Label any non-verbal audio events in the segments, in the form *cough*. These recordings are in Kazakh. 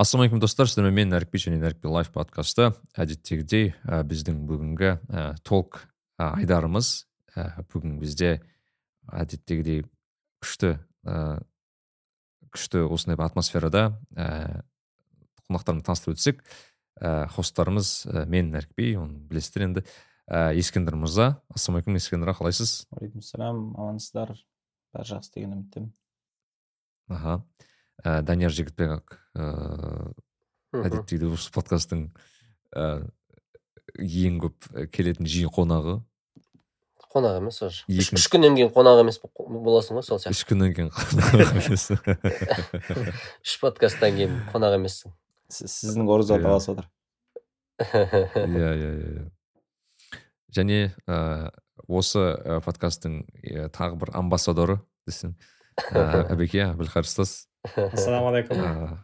ассалаумағалейкум достар. Сіздермен мен нәрікби және нәрікби лайф подкасты. Әдеттегідей ә, біздің бүгінгі ә, толк ә, айдарымыз ә, бүгін бізде әдеттегідей күшті ә, күшті осындай бір атмосферада ә, қонақтарымды таныстырып өтсек ә, хосттарымыз ә, мен нәрікби оны білесіздер енді. Ә, ескендір мырза ассалаумағалейкум ескендір аға қалайсыз? Уағалейкумассалам амансыздар? Бәрі жақсы деген үміттемін. Аха. Ә, данияр жігітбек ыыы әдеттегідей осы подкасттың ә, ең көп келетін жиі қонағы. Қонақ емес уже. Үш күннен кейін қонақ емес бо- боласың ғой сол сияқты. үш күннен кейін қонақ *laughs* емес. *laughs* Үш подкасттан кейін қонақ емессің. Сіз- сіздің орыза Иә. таласып отыр. *laughs* Иә иә иә және ә, осы ә, подкасттың ә, тағы бір амбассадоры десем ә, әбеке әбілқайыр ұстаз ассалаумағалейкум Ә,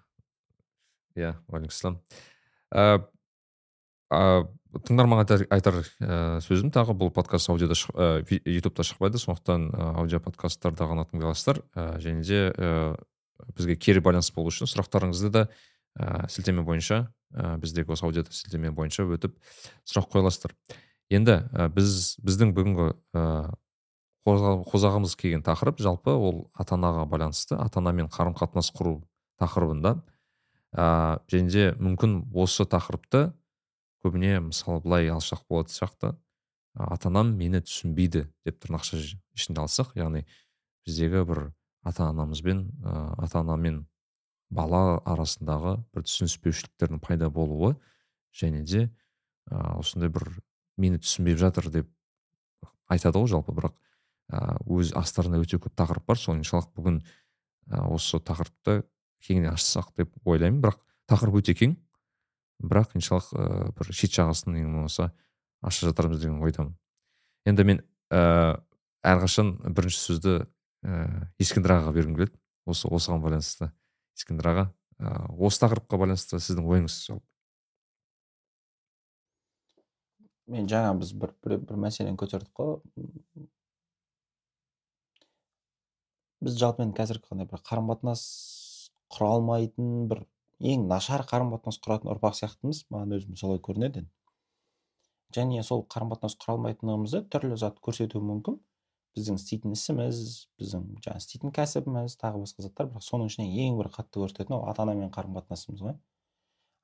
иә уағалейкумассалам ә, ә, тыңдарманға айтар, ә, сөзім тағы бұл подкаст аудиода ви- ютубта шықпайды. Сондықтан ә, аудио подкасттарда ғана тыңдай және де бізге кері байланыс болу үшін сұрақтарыңызды да сілтеме бойынша біздегі осы аудиода сілтеме бойынша өтіп сұрақ қоя аласыздар енді біз біздің бүгінгі қозғағымыз келген тақырып. Жалпы ол ата анаға байланысты ата анамен қарым қатынас құру тақырыбында. Ә, және де мүмкін осы тақырыпты көбіне мысалы былай алсақ болатын сияқты ата анам мені түсінбейді деп тырнақша ішінде алсақ яғни біздегі бір ата анамызбен ә, ата ана мен бала арасындағы бір түсініспеушіліктердің пайда болуы және де ә, осындай бір мені түсінбей жатыр деп айтады ғой жалпы бірақ өз астарында өте көп тақырып бар. Сол иншаллах бүгін осы тақырыпты кеңінен ашсақ деп ойлаймын. Бірақ тақырып өте кең. Бірақ иншаллах бір шет жағасын ең болмаса аша жатармыз деген ойдамын. Енді мен ә, әрқашан бірінші сөзді ә, ескендір ағаға бергім келеді. Осы осыған байланысты ескендір аға осы тақырыпқа байланысты сіздің ойыңыз жалпы? Мен жаңа біз бір, бір, бір мәселені көтердік қой. Біз жалпы енді қазіргі қандай бір қарым қатынас құра алмайтын бір ең нашар қарым қатынас құратын ұрпақ сияқтымыз. Маған өзім солай көрінеді. Және сол қарым қатынас құра алмайтынымызды түрлі зат көрсетуі мүмкін. Біздің істейтін ісіміз біздің жаңағы істейтін кәсібіміз тағы басқа заттар. Бірақ соның ішінен ең бір қатты көрсететін ол ата анамен қарым қатынасымыз ғой.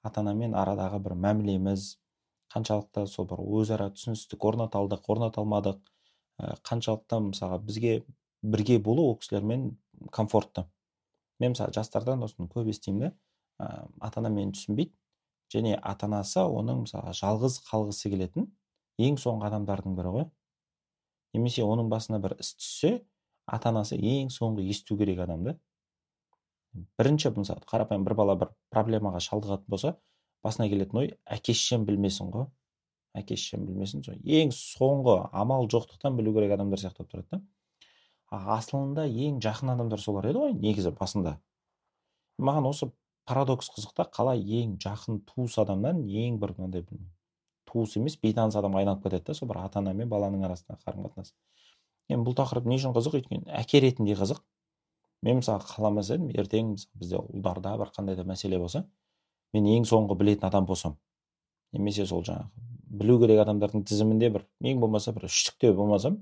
Ата анамен арадағы бір мәмілеміз. Қаншалықты сол бір өзара түсіністік орната алдық орната алмадық. Қаншалықты мысалға бізге бірге болу ол кісілермен комфортты. Мен мысалы жастардан осыны көп естимін да ата ана мені түсінбейді. Және ата анасы оның мысалға жалғыз қалғысы келетін ең соңғы адамдардың бірі ғой. Немесе оның басына бір іс түссе ата анасы ең соңғы есту керек адам да. Бірінші мысалы қарапайым бір бала бір проблемаға шалдығатын болса басына келетін ой әке шешем білмесін ғой әке шешем білмесін ең соңғы амал жоқтықтан білу керек адамдар сияқты болып тұрады да. Асылында ең жақын адамдар солар еді ғой негізі басында. Маған осы парадокс қызық та қалай ең жақын туыс адамнан ең бір мынандай туыс емес бейтаныс адамға айналып кетеді да сол бір ата ана мен баланың арасындағы қарым қатынас енді бұл тақырып не үшін қызық? Өйткені әке ретінде қызық. Мен мысалы қаламас едім ертең мысалы бізде ұлдарда бір қандай да мәселе болса мен ең соңғы білетін адам болсам немесе сол жаңағы білу керек адамдардың тізімінде бір ең болмаса бір үштікте болмасам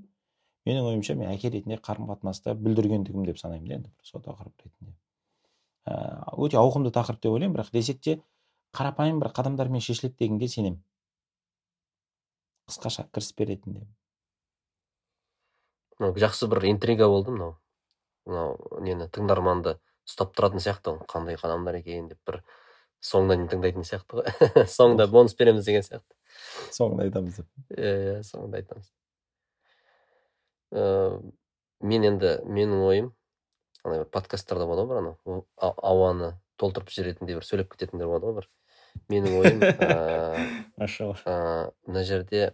менің ойымша мен әке ретінде қарым қатынасты бүлдіргендігім деп санаймын да енді сол тақырып ретінде. Ыыы өте ауқымды тақырып деп ойлаймын бірақ десек те қарапайым бір қадамдармен шешіледі дегенге сенемін. Қысқаша кіріспе ретінде мынау жақсы бір интрига болды мынау. Мынау нені тыңдарманды ұстап тұратын сияқты қандай қадамдар екен деп бір соңына дейін тыңдайтын сияқты ғой. *laughs* Соңында бонус береміз деген сияқты. Соңында айтамыз деп. Иә иә соңында айтамыз. Ыыы мен енді менің ойым ана бір подкасттарда болады ғой бір анау ауаны толтырып жіберетіндей бір сөйлеп кететіндер болады ғой бір. Менің ойым ыыы машалла ыыы мына жерде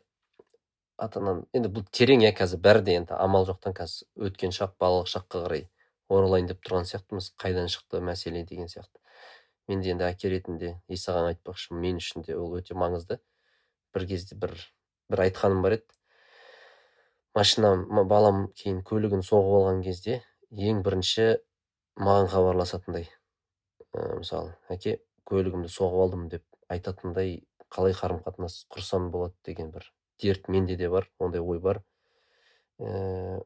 ата ананы енді бұл терең иә қазір бәрі де енді амал жоқтан қазір өткен шақ балалық шаққа қарай оралайын деп тұрған сияқтымыз қайдан шықты мәселе деген сияқты. Мен де енді әке ретінде исағаң айтпақшымын мен үшін де ол өте маңызды. Бір кезде бір бір айтқаным бар еді. Машинам ма- балам кейін көлігін соғып алған кезде ең бірінші маған хабарласатындай ә, мысалы әке көлігімді соғып алдым деп айтатындай қалай қарым қатынас құрсам болады деген бір дерт менде де бар ондай ой бар. Ә,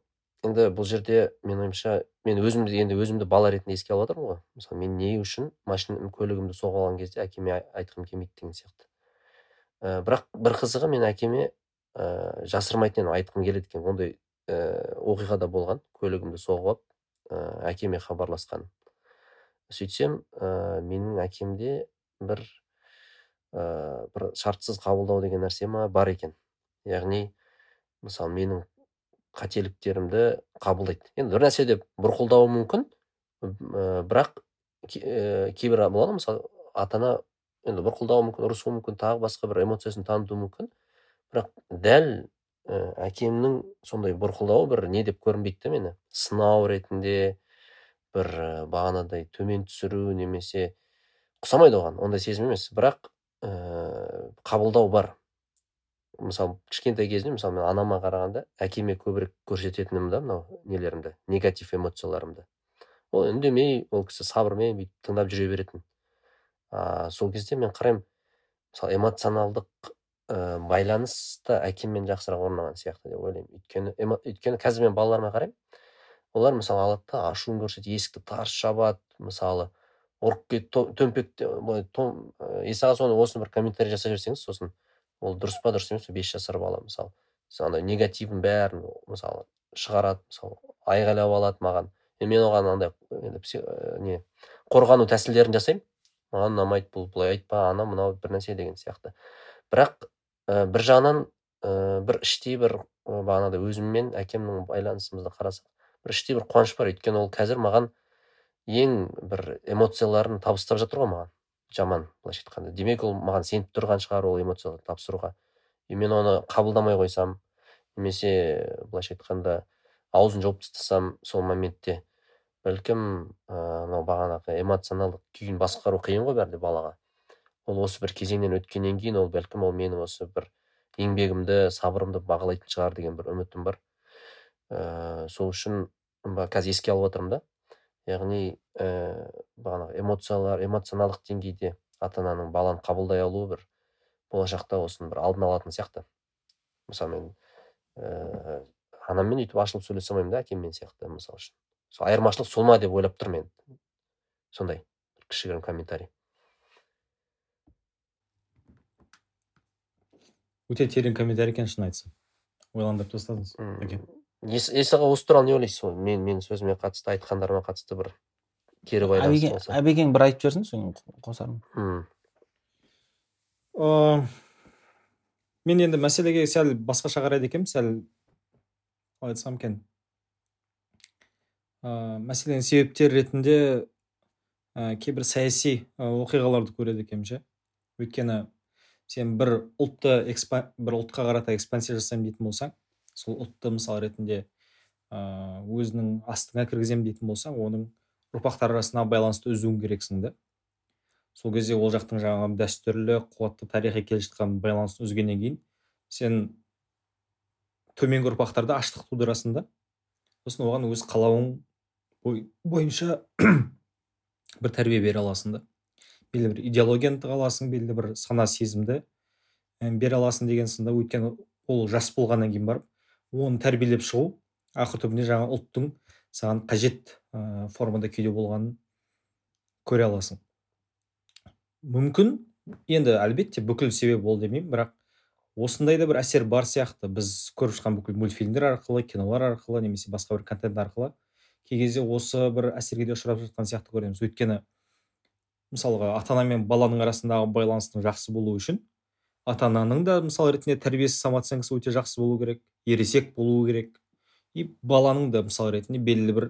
енді бұл жерде менің ойымша мен өзімді енді өзімді бала ретінде еске алып жатырмын ғой. Мысалы мен не үшін машина көлігімді соғып алған кезде әкеме айтқым келмейді деген сияқты. Ә, бірақ бір қызығы мен әкеме ә, жасырмайтын айтқым келеді екен. Ондай ә, оқиға да болған. Көлігімді соғып алып ә, әкеме хабарласқан. Сөйтсем ә, менің әкемде бір ә, бір шартсыз қабылдау деген нәрсе ма бар екен. Яғни мысалы менің қателіктерімді қабылдайды. Енді бір нәрсе деп бұрқылдауы мүмкін. Ә, бірақ ә, кейбір болады мысалы ата ана енді бұрқылдауы мүмкін ұрысуы мүмкін тағы басқа бір эмоциясын танытуы мүмкін. Бірақ дәл ә, әкемнің сондай бұрқылдауы бір не деп көрінбейді мені. Сынау ретінде бір ә, бағанадай төмен түсіру немесе ұқсамайды оған ондай сезім емес. Бірақ ә, қабылдау бар. Мысалы кішкентай кезімде мысалы мен анама қарағанда әкеме көбірек көрсететінмін да мынау нелерімді негатив эмоцияларымды. Ол үндемей ол кісі сабырмен бүйтіп тыңдап жүре беретін. А, сол кезде мен қараймын мысалы эмоционалдық ә, байланыс та әкеммен жақсырақ орнаған сияқты деп ойлаймын. Өйткені өйткені қазір мен балаларыма қараймын. Олар мысалы алады да ашуын көрсетеді есікті тарс жабады мысалы ұрып кетіп төмпекте былай есаға соны осыны бір комментарий жасап жіберсеңіз сосын ол дұрыс па дұрыс емес пе бес жасар бала мысалы. Андай негативін бәрін мысалы шығарады мысалы айғайлап алады маған. Мен оған андай енді не қорғану тәсілдерін жасаймын. Маған ұнамайды бұл былай айтпа ана мынау бір нәрсе деген сияқты. Бірақ ә, бір жағынан ә, бір іштей бір бағанағыдай өзіммен әкемнің байланысымызды қарасақ бір іштей бір қуаныш бар. Өйткені ол қазір маған ең бір эмоцияларын табыстап жатыр ғой маған. Жаман былайша айтқанда. Демек ол маған сеніп тұрған шығар ол эмоцияларды тапсыруға. И мен оны қабылдамай қойсам немесе былайша айтқанда аузын жауып тастасам сол моментте бәлкім мынау бағанағы эмоционалдық күйін басқару қиын ғой бәрінде балаға. Ол осы бір кезеңнен өткеннен кейін ол бәлкім ол менің осы бір еңбегімді сабырымды бағалайтын шығар деген бір үмітім бар. Ә, сол үшін қазір еске алып отырмын да. Яғни э, бағанағы эмоциялар эмоционалдық деңгейде ата ананың баланы қабылдай алуы бір болашақта осының бір алдын алатын сияқты. Мысалы мен э, анаммен өйтіп ашылып сөйлесе алмаймын да әкеммен сияқты мысалы үшін. Сол айырмашылық сол ма деп ойлап тұрмын мен. Сондай кішігірім комментарий. Өте терең комментарий екен шын айтсам ойландырып тастадыңыз есаға осы туралы не ойлайсыз ол мен менің сөзіме қатысты айтқандарыма қатысты бір кері байланыс болса. Әбекең бір айтып жіберсін содан қосармын мен енді мәселеге сәл басқаша қарайды екенмін сәл қалай айтсам екен. Ыыы мәселенің себептері ретінде ә, кейбір саяси оқиғаларды көреді екенмін ше. Өйткені сен бір ұлтты бір ұлтқа қарата экспансия жасаймын дейтін болсаң сол ұлтты мысал ретінде ыыы өзінің астыңа кіргіземін дейтін болсаң оның ұрпақтар арасына байланысты үзуің керексің да. Сол кезде ол жақтың жаңағы дәстүрлі қуатты тарихи келе жатқан байланысын үзгеннен кейін сен төменгі ұрпақтарда аштық тудырасың да. Сосын оған өз қалауың бойынша *clears throat* бір тәрбие бере аласың да. Белгілі бір идеологияны тыға аласың белгілі бір сана сезімді бере аласың деген сынды. Өйткені ол жас болғаннан кейін барып оны тәрбиелеп шығу ақыр түбінде жаңа ұлттың саған қажет ә, формада күйде болғанын көре аласың. Мүмкін енді әлбетте бүкіл себеп ол демеймін бірақ осындай да бір әсер бар сияқты. Біз көріп жатқан бүкіл мультфильмдер арқылы кинолар арқылы немесе басқа бір контент арқылы кей кезде осы бір әсерге де ұшырап жатқан сияқты көреміз өйткені мысалға ата ана мен баланың арасындағы байланыстың жақсы болуы үшін ата ананың да мысал ретінде тәрбиесі самооценкасы өте жақсы болу керек ересек болу керек. И баланың да мысал ретінде белгілі бір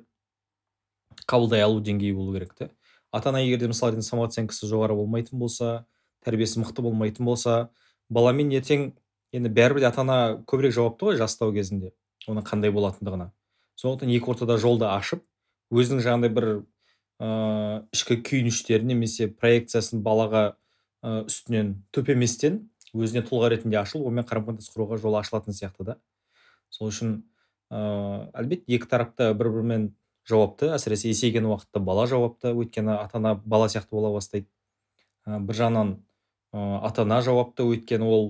қабылдай алу деңгейі болу керек та ата ана егер де мысал ретінде самооценкасы жоғары болмайтын болса тәрбиесі мықты болмайтын болса баламен ертең енді бәрібір де ата ана көбірек жауапты ғой жастау кезінде оның қандай болатындығына. Сондықтан екі ортада жолды ашып өзінің жаңағыдай бір ыыы ішкі күйініштерін немесе проекциясын балаға ә, үстінен төпеместен өзіне тұлға ретінде ашылып онымен қарым қатынас құруға жол ашылатын сияқты да. Сол үшін ыыы әлбетте екі тарапта бір бірімен жауапты. Әсіресе есейген уақытта бала жауапты өйткені ата ана бала сияқты бола бастайды. Ә, бір жағынан ә, ата ана жауапты өйткені ол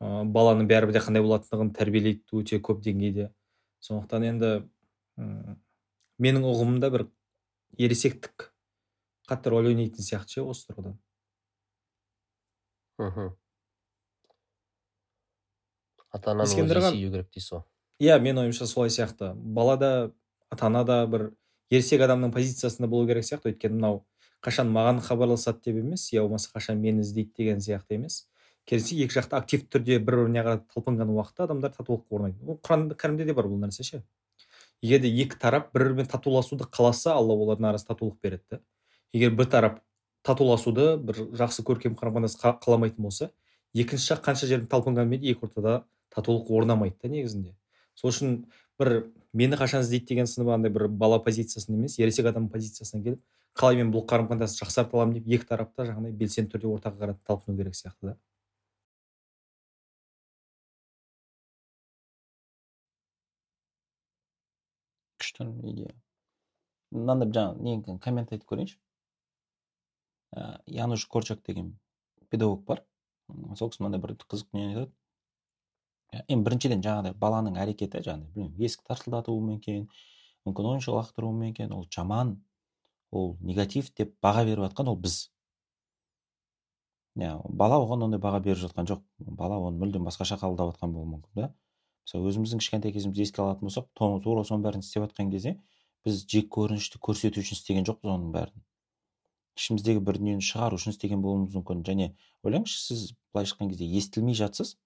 ә, баланың бәрібір де қандай болатындығын тәрбиелейді өте көп деңгейде. Сондықтан енді м, менің ұғымымда бір ересектік қатты рөл ойнайтын сияқты ше осы тұрғыдан? Мхм. Ата ананың Ескендір өзі аға- есею керек дейсіз ғой. Иә менің ойымша солай сияқты. Бала да ата ана да бір ересек адамның позициясында болу керек сияқты. Өйткені мынау қашан маған хабарласады деп емес я болмаса қашан мені іздейді деген сияқты емес. Керісінше екі жақты активті түрде бір біріне қарай талпынған уақытта адамдар татулыққа орнайды. Ол құран кәрімде де бар бұл нәрсе ше? Егер де екі тарап бір бірімен татуласуды қаласа алла олардың арасында татулық береді да егер бір тарап татуласуды бір жақсы көркем қарым қатынас қа- қаламайтын болса екінші жақ қанша жерден талпынғанмен екі ортада татулық орнамайды да негізінде. Сол үшін бір мені қашан іздейді? деген сынып андай бір бала позициясында емес ересек адам позициясына келіп қалай мен бұл қарым қатынасты жақсарта аламын? деп екі тарап та жаңағыдай белсенді түрде ортаға қарай талпыну керек сияқты да. Күшті идея мынандай жаңағы коммент айтып көрейінші януш корчак деген педагог бар. Сол кісі мынандай бір қызық дүниені айтады енді біріншіден жаңағыдай баланың әрекеті жаңағыдай білмеймін есік тарсылдатуы мүмкін мүмкін ойыншық лақтыруы мүмкін ол жаман ол негатив деп баға беріп жатқан ол біз. Иә бала оған ондай баға беріп жатқан жоқ. Бала оны мүлдем басқаша қабылдап жатқан болуы мүмкін да. Мысалы өзіміздің кішкентай кезімізді еске алатын болсақ тура соның бәрін істеп жатқан кезде біз жек көрінішті көрсету үшін істеген жоқпыз оның бәрін. Ішіміздегі бір дүниені шығару үшін істеген болуымыз мүмкін. Және ойлаңызшы сіз былайша айтқан кезде естілмей жатсыз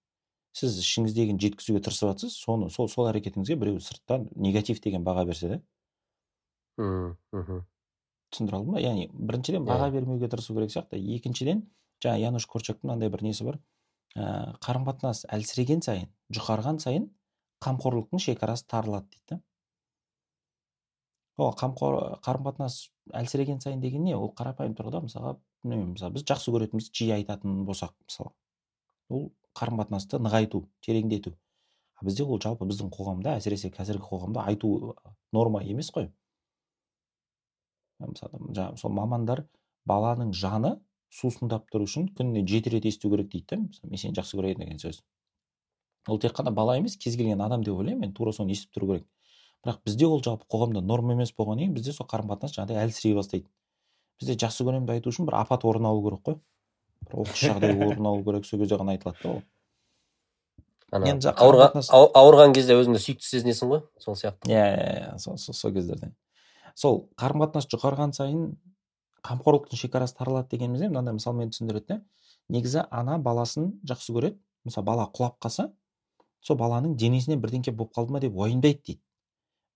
сіз ішіңіздегіні жеткізуге тырысып жатсыз соны сол сол әрекетіңізге біреу сырттан негатив деген баға берсе да мхм. түсіндіре алдым ба яғни біріншіден Иә. баға бермеуге тырысу керек сияқты. Екіншіден жаңа януш корчактың мынандай бір несі бар? Ә, қарым қатынас әлсіреген сайын жұқарған сайын қамқорлықтың шекарасы тарылады дейді ол қамқор қарым қатынас әлсіреген сайын деген не? Ол қарапайым тұрғыда мысалға білмеймін мысалы біз жақсы көретінімізді жиі айтатын болсақ мысалы. Ол қарым қатынасты нығайту тереңдету. А бізде ол жалпы біздің қоғамда әсіресе қазіргі қоғамда айту норма емес қой. Мысалы жаңағы сол мамандар баланың жаны сусындап тұру үшін күніне жеті рет есту керек дейді да. Мысалы мен сені жақсы көремін деген сөз. Ол тек қана бала емес кез келген адам деп ойлаймын. Мен тура соны естіп тұру керек. Бірақ бізде ол жалпы қоғамда норма емес болғаннан кейін бізде сол қарым қатынас жаңағыдай әлсірей бастайды. Бізде жақсы көремін айту үшін бір апат орын алу керек қой. Бір оқыс жағдай *laughs* орын алу керек сол кезде ғана айтылады да ол. Енді ауырған кезде өзіңді сүйікті сезінесің ғой сол сияқты. Иә иә иә сол кездерде сол қарым қатынас жұқарған сайын қамқорлықтың шекарасы тарылады дегеніміз не мынандай мысалмен түсіндіреді да. Негізі ана баласын жақсы көреді. Мысалы бала құлап қалса сол баланың денесіне бірдеңке болып қалды ма деп уайымдайды дейді.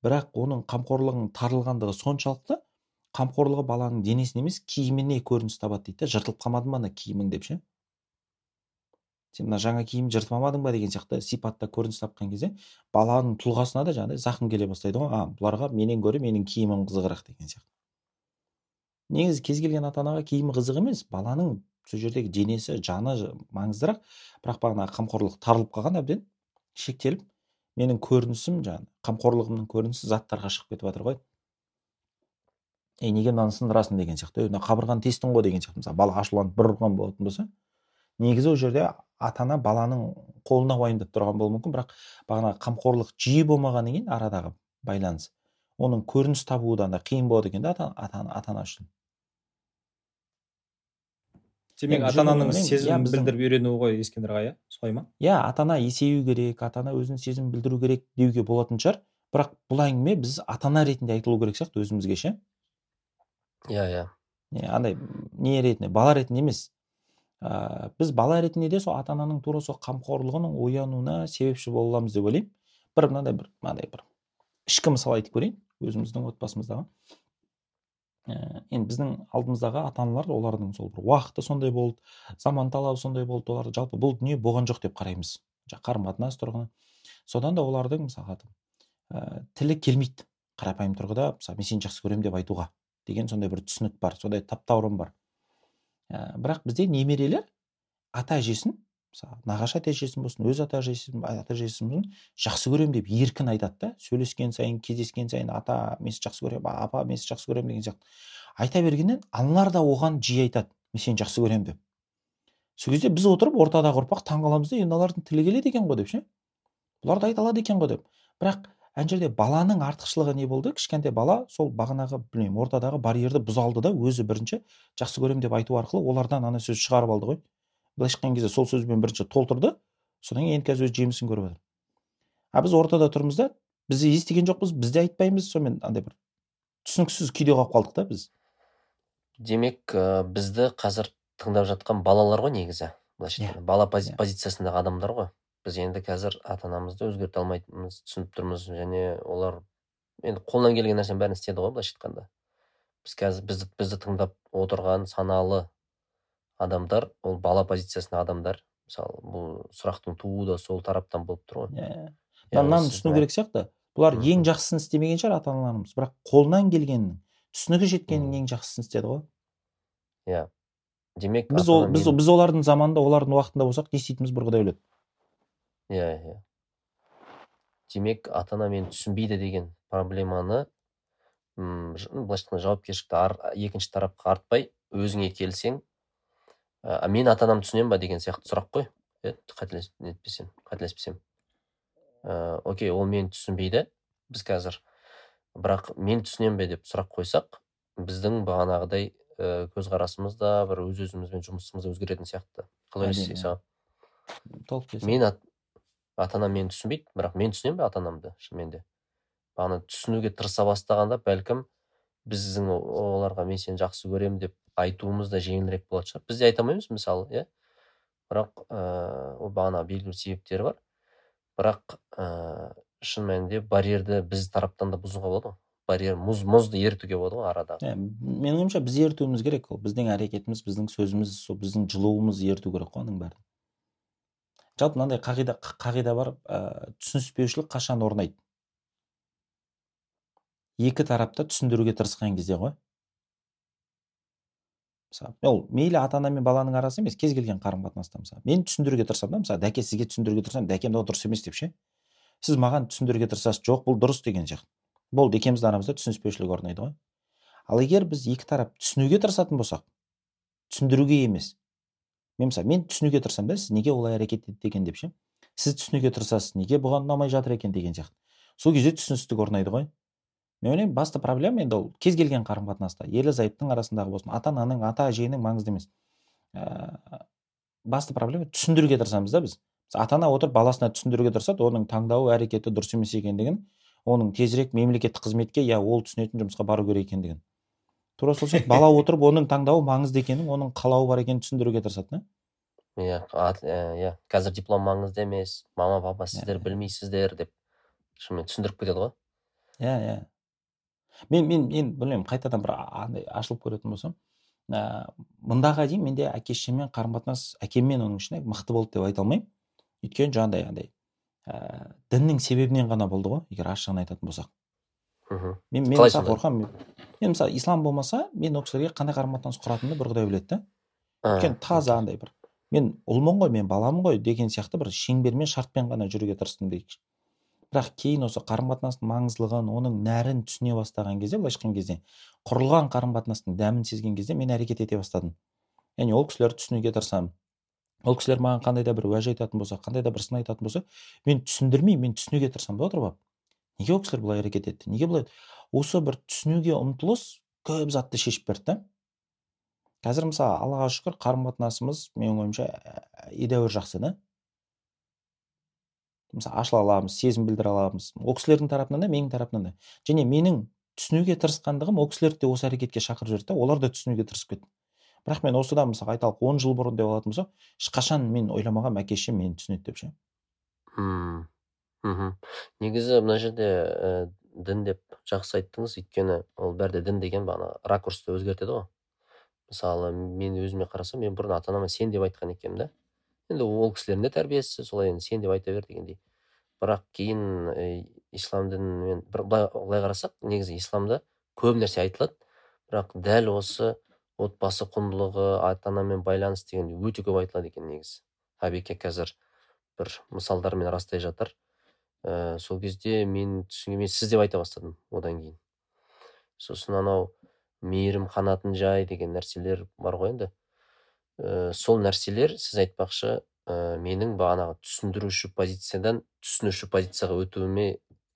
Бірақ оның қамқорлығының тарылғандығы соншалықты қамқорлығы баланың денесіне емес киіміне көрініс табады дейді да. Жыртылып қалмады ма ана киімің деп ше? Сен мына жаңа киім жыртып алмадың ба деген сияқты сипатта көрініс тапқан кезде баланың тұлғасына да жаңағыдай зақым келе бастайды ғой. А бұларға менен гөрі менің киімім қызығырақ деген сияқты. Негізі кез келген ата анаға киімі қызық емес баланың сол жердегі денесі жаны маңыздырақ. Бірақ бағана қамқорлық тарылып қалған әбден шектеліп менің көрінісім жаңағы қамқорлығымның көрінісі заттарға шығып кетіп жатыр ғой. Ей неге мынаны сындырасың? деген сияқты. Ей мына қабырғаны тестің ғой? деген сияқты. Мысалы бала ашуланып бір ұрған болатын болса негізі ол жерде ата ана баланың қолына уайымдап тұрған болуы мүмкін. Бірақ бағана қамқорлық жиі болмағаннан кейін арадағы байланыс оның көрініс табуы да андай қиын болады екен да ата ата ата ана үшін демек ата ананың иә, сезімін біздің- білдіріп үйренуі ғой ескендір аға иә солай ма? Иә ата ана есею керек ата ана өзінің сезімін білдіру керек деуге болатын шығар. Бірақ бұл әңгіме біз ата ана ретінде айтылу керек сияқты өзімізге ше. Иә иә. Не андай не ретінде бала ретінде емес. Ә, біз бала ретінде де сол ата ананың тура сол қамқорлығының оянуына себепші бола аламыз деп ойлаймын бір мынандай бір мынандай бір ішкі мысал айтып көрейін. Өзіміздің отбасымыздағы. Ә, енді біздің алдымыздағы ата аналар олардың сол бір уақыты сондай болды заман талабы сондай болды олар жалпы бұл дүние болған жоқ деп қараймыз. Қарым қатынас тұрғыны. Содан да олардың мысалға ә, тілі келмейді. Қарапайым тұрғыда мысалы мен сені жақсы көремін деп айтуға деген сондай бір түсінік бар сондай таптаурын бар. Ә, бірақ бізде немерелер ата әжесін мысалы нағашы ата әжесін болсын өз ата әжесін ата әжесін болсын жақсы көремін деп еркін айтады да. Сөйлескен сайын кездескен сайын ата мен сізді жақсы көремін апа мен сізді жақсы көремін деген сияқты. Айта бергеннен аналар да оған жиі айтады мен сені жақсы көремін деп. Сол кезде біз отырып ортадағы ұрпақ таңқаламыз да енді олардың тілі келеді екен ғой деп ше? Бұлар да айта алады екен ғой деп. Бірақ ана жерде баланың артықшылығы не болды? Кішкентай бала сол бағанағы білмеймін ортадағы барьерді бұза алды да өзі бірінші жақсы көремін деп айту арқылы олардан ана сөз шығарып алды ғой. Былайша айтқан кезде сол сөзбен бірінші толтырды. Содан кейін енді қазір өз жемісін көріп жатыр. А біз ортада тұрмыз да біз естіген жоқпыз біз де айтпаймыз сонымен андай бір түсініксіз күйде қалып қалдық та біз. Демек ә, бізді қазір тыңдап жатқан балалар ғой негізі былайша Иә. айтқанда. Бала пози- Иә. позициясындағы адамдар ғой. Біз енді қазір ата анамызды өзгерте алмайтынымыз түсініп тұрмыз және олар енді қолынан келген нәрсенің бәрін істеді ғой былайша айтқанда. Біз қазір бізді, бізді тыңдап отырған саналы адамдар ол бала позициясындағы адамдар мысалы бұл сұрақтың тууы да сол тараптан болып тұр ғой. Иә Иә, мынаны түсіну керек сияқты. Бұлар ең жақсысын істемеген шығар ата аналарымыз бірақ қолынан келгеннің түсінігі жеткеннің ең жақсысын істеді ғой. Иә. Демек біз ол біз, біз олардың заманында олардың уақытында болсақ не істейтініміз бір құдай біледі иә иә. Демек ата ана мені түсінбейді деген проблеманы м былайша айтқанда жауапкершілікті ар, екінші тарапқа артпай өзіңе келсең ә, мен ата анамды түсінемін ба деген сияқты сұрақ қой. Иә қателес нетпесем қателеспесем. Ә, окей ол мені түсінбейді біз қазір. Бірақ мен түсінемін бе деп сұрақ қойсақ біздің бағанағыдай ә, көзқарасымыз да бір өз өзімізбен жұмысымыз да өзгеретін сияқты. Қалай ойлайсыз саған толық мен ат, ата анам мені түсінбейді бірақ мен түсінемін бе ата анамды шынымен де? Бағана түсінуге тырыса бастағанда бәлкім біздің оларға мен сені жақсы көремін деп айтуымыз да жеңілірек болатын шығар. Біз де айта алмаймыз мысалы иә? Бірақ ыыы ол бағана белгілі себептері бар. Бірақ ыыы шын мәнінде барьерді біз тараптан да бұзуға болады ғой. Барьер мұз мұзды ерітуге болады ғой арадағы. Иә менің ойымша біз ертуіміз керек ол. Біздің әрекетіміз біздің сөзіміз сол біздің жылуымыз ерту керек қой оның бәрін. Жалпы мынандай қағида қағида бар ә, түсініспеушілік қашан орнайды? Екі тарапта түсіндіруге тырысқан кезде ғой. Мысалы. Ол мейлі ата ана мен баланың арасы емес кез келген қарым қатынаста мысалы. Мен түсіндіруге тырысамын да мысалы дәке сізге түсіндіруге тырысамын дәке мынау дұрыс емес деп ше? Сіз маған түсіндіруге тырысасыз жоқ бұл дұрыс деген сияқты. Болды екеуміздің арамызда түсініспеушілік орнайды ғой. Ал егер біз екі тарап түсінуге тырысатын болсақ түсіндіруге емес. Мен мысалы мен түсінуге тырысамын да сіз неге олай әрекет етті екен деп ше? Сіз түсінуге тырысасыз неге бұған ұнамай жатыр екен деген сияқты. Сол кезде түсіністік орнайды ғой. Мен ойлаймын басты проблема енді ол кез келген қарым қатынаста ерлі зайыптың арасындағы болсын ата ананың ата әженің маңызды емес. Ә, басты проблема түсіндіруге тырысамыз да біз. Ата ана отырып баласына түсіндіруге тырысады оның таңдауы әрекеті дұрыс емес екендігін оның тезірек мемлекеттік қызметке иә ол түсінетін жұмысқа бару керек екендігін. Тура сол сияқты бала *laughs* отырып оның таңдауы маңызды екенін оның қалауы бар екенін түсіндіруге тырысады да. Иә иә қазір диплом маңызды емес мама папа сіздер Иә. білмейсіздер деп шынымен түсіндіріп кетеді ғой. Иә иә. Мен мен мен білмеймін қайтадан бір андай ашылып көретін болсам ә, мындағыға дейін менде әке шешеммен қарым қатынас әкеммен оның ішінде мықты болды деп айта алмаймын. Өйткені жаңағыдай андай ә, діннің себебінен ғана болды ғой егер ашығын айтатын болсақ. Мхм. Мен мен мысалы қорқамын. Мен мысалы ислам болмаса мен ол кісілерге қандай қарым қатынас құратынымды бір құдай біледі да. Өйткені таза андай бір мен ұлмын ғой мен баламын ғой деген сияқты бір шеңбермен шартпен ғана жүруге тырыстым дейікші бірақ кейін осы қарым қатынастың маңыздылығын оның нәрін түсіне бастаған кезде былайша айтқан кезде құрылған қарым қатынастың дәмін сезген кезде мен әрекет ете бастадым. Яғни ол кісілерді түсінуге тырысамын. Ол кісілер маған қандай да бір уәж айтатын болса қандай да бір сын айтатын болса мен түсіндірмей мен түсінуге тырысамын да отырып алып. Неге ол кісілер бұлай әрекет етті? Неге бұлай осы бір түсінуге ұмтылыс көп затты шешіп берді да. Қазір мысалы аллаға шүкір қарым қатынасымыз менің ойымша ә, едәуір жақсы да. Мысалы ашыла аламыз сезім білдіре аламыз. Ол кісілердің тарапынан да менің тарапымнан да. Және менің түсінуге тырысқандығым ол кісілерді де осы әрекетке шақырып жіберді да олар да түсінуге тырысып кетті. Бірақ мен осыдан мысалы айталық он жыл бұрын деп алатын болсақ ешқашан мен ойламағанмын әке шешем мені түсінеді деп ше. Мхм. Негізі мына жерде ә, дін деп жақсы айттыңыз. Өйткені ол бәрі де дін деген бағана ракурсты өзгертеді ғой. Мысалы мен өзіме қарасам мен бұрын ата анама сен деп айтқан екенмін да енді ол кісілердің де тәрбиесі солай енді сен деп айта бер дегендей. Бірақ кейін ә, ислам дінімен былай қарасақ негізі исламда көп нәрсе айтылады. Бірақ дәл осы отбасы құндылығы ата анамен байланыс деген өте көп айтылады екен негізі. Ғабеке қазір бір мысалдармен растай жатыр. Ә, сол кезде мен түсінген мен сіз деп айта бастадым одан кейін. Сосын анау мейірім қанатын жай деген нәрселер бар ғой енді. Ә, сол нәрселер сіз айтпақшы ә, менің бағанағы түсіндіруші позициядан түсінуші позицияға өтуіме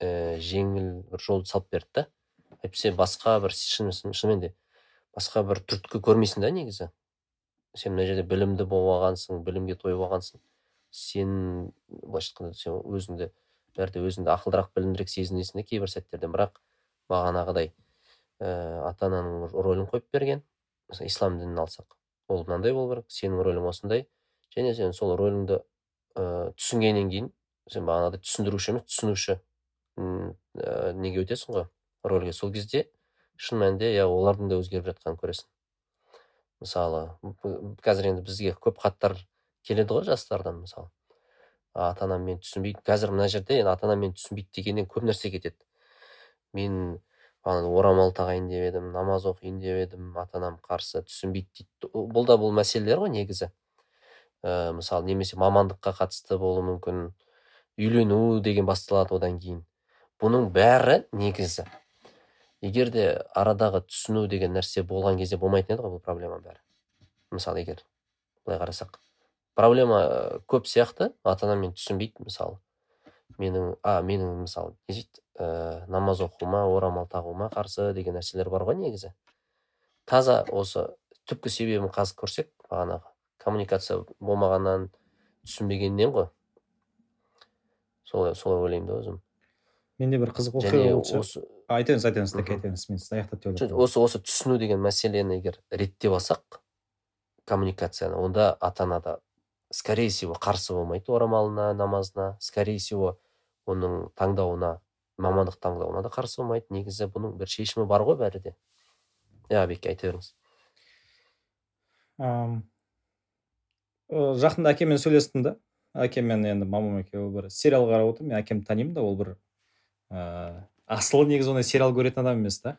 ә, жеңіл бір жол салып берді да. Әйтпесе басқа бір шын- шынымен де басқа бір түрткі көрмейсің да негізі. Сен мына жерде білімді болып алғансың білімге тойып алғансың. Сен былайша айтқанда сен өзіңді бәрі өзіңді ақылдырақ білімдірек сезінесің де кейбір сәттерде бірақ бағанағыдай ә, ата ананың рөлін қойып берген мысалы ислам дінін алсақ ол мынандай болу керек сенің рөлің осындай және сен сол рөліңді ә, түсінгеннен кейін сен бағанағыдай түсіндіруші емес түсінуші ә, неге өтесің ғой рөлге сол кезде шын мәнінде иә олардың да өзгеріп жатқанын көресің. Мысалы қазір енді бізге көп хаттар келеді ғой жастардан мысалы. Ата анам мені түсінбейді қазір мына жерде енді ата анам мені түсінбейді дегеннен көп нәрсе кетеді. Мен бағана орамал тағайын деп едім намаз оқиын деп едім ата анам қарсы түсінбейді дейді. Бұл да бұл мәселелер ғой негізі. Ә, мысалы немесе мамандыққа қатысты болуы мүмкін үйлену деген басталады одан кейін. Бұның бәрі негізі. Егер де арадағы түсіну деген нәрсе болған кезде болмайтын еді ғой бұл проблема бәрі. Мысалы егер былай қарасақ проблема ә, көп сияқты ата анам мені түсінбейді мысалы. Менің а менің мысалы не дейді? Ә, намаз оқуыма орамал тағуыма қарсы деген нәрселер бар ғой негізі. Таза осы түпкі себебін қазып көрсек бағанағы коммуникация болмағаннан түсінбегеннен ғой. Солай солай ойлаймын да өзім. Менде бір қызық оқиға осы так Мгм. айта беріңіз мен сізді аяқтап осы осы түсіну деген мәселені егер реттеп алсақ коммуникацияны онда ата ана да скорее всего қарсы болмайды орамалына намазына. Скорее всего оның таңдауына мамандық таңдауына да қарсы болмайды. Негізі бұның бір шешімі бар ғой бәрі де. Иә беке айта беріңіз. Ә, жақында әкеммен сөйлестім да. Әкеммен енді мамам екеуі бір сериал қарап отыр. Мен әкемді танимын да ол бір ә, асылы негізі ондай сериал көретін адам емес та.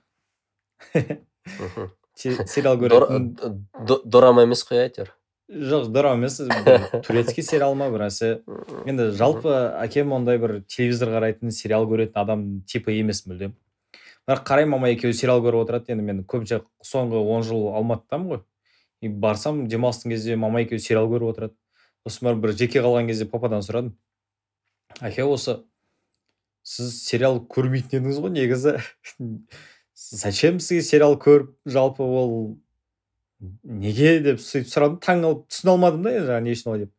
*laughs* Сериал көретін. дорама емес қой әйтеуір. Жоқ дорама емес турецкий сериал ма бір нәрсе енді жалпы әкем ондай бір телевизор қарайтын сериал көретін адам типі емес мүлдем. Бірақ қараймын мама екеуі сериал көріп отырады енді мен көбінше соңғы он жыл алматыдамын ғой. И барсам демалыстың кезде мама екеуі сериал көріп отырады. Сосын барып бір жеке қалған кезде пападан сұрадым. Әке осы сіз сериал көрмейтін едіңіз ғой негізі? *laughs* Зачем сізге сериал көріп жалпы ол неге деп сөйтіп сұрадым таң қалып түсіне алмадым да енді жаңағы не үшін олай деп.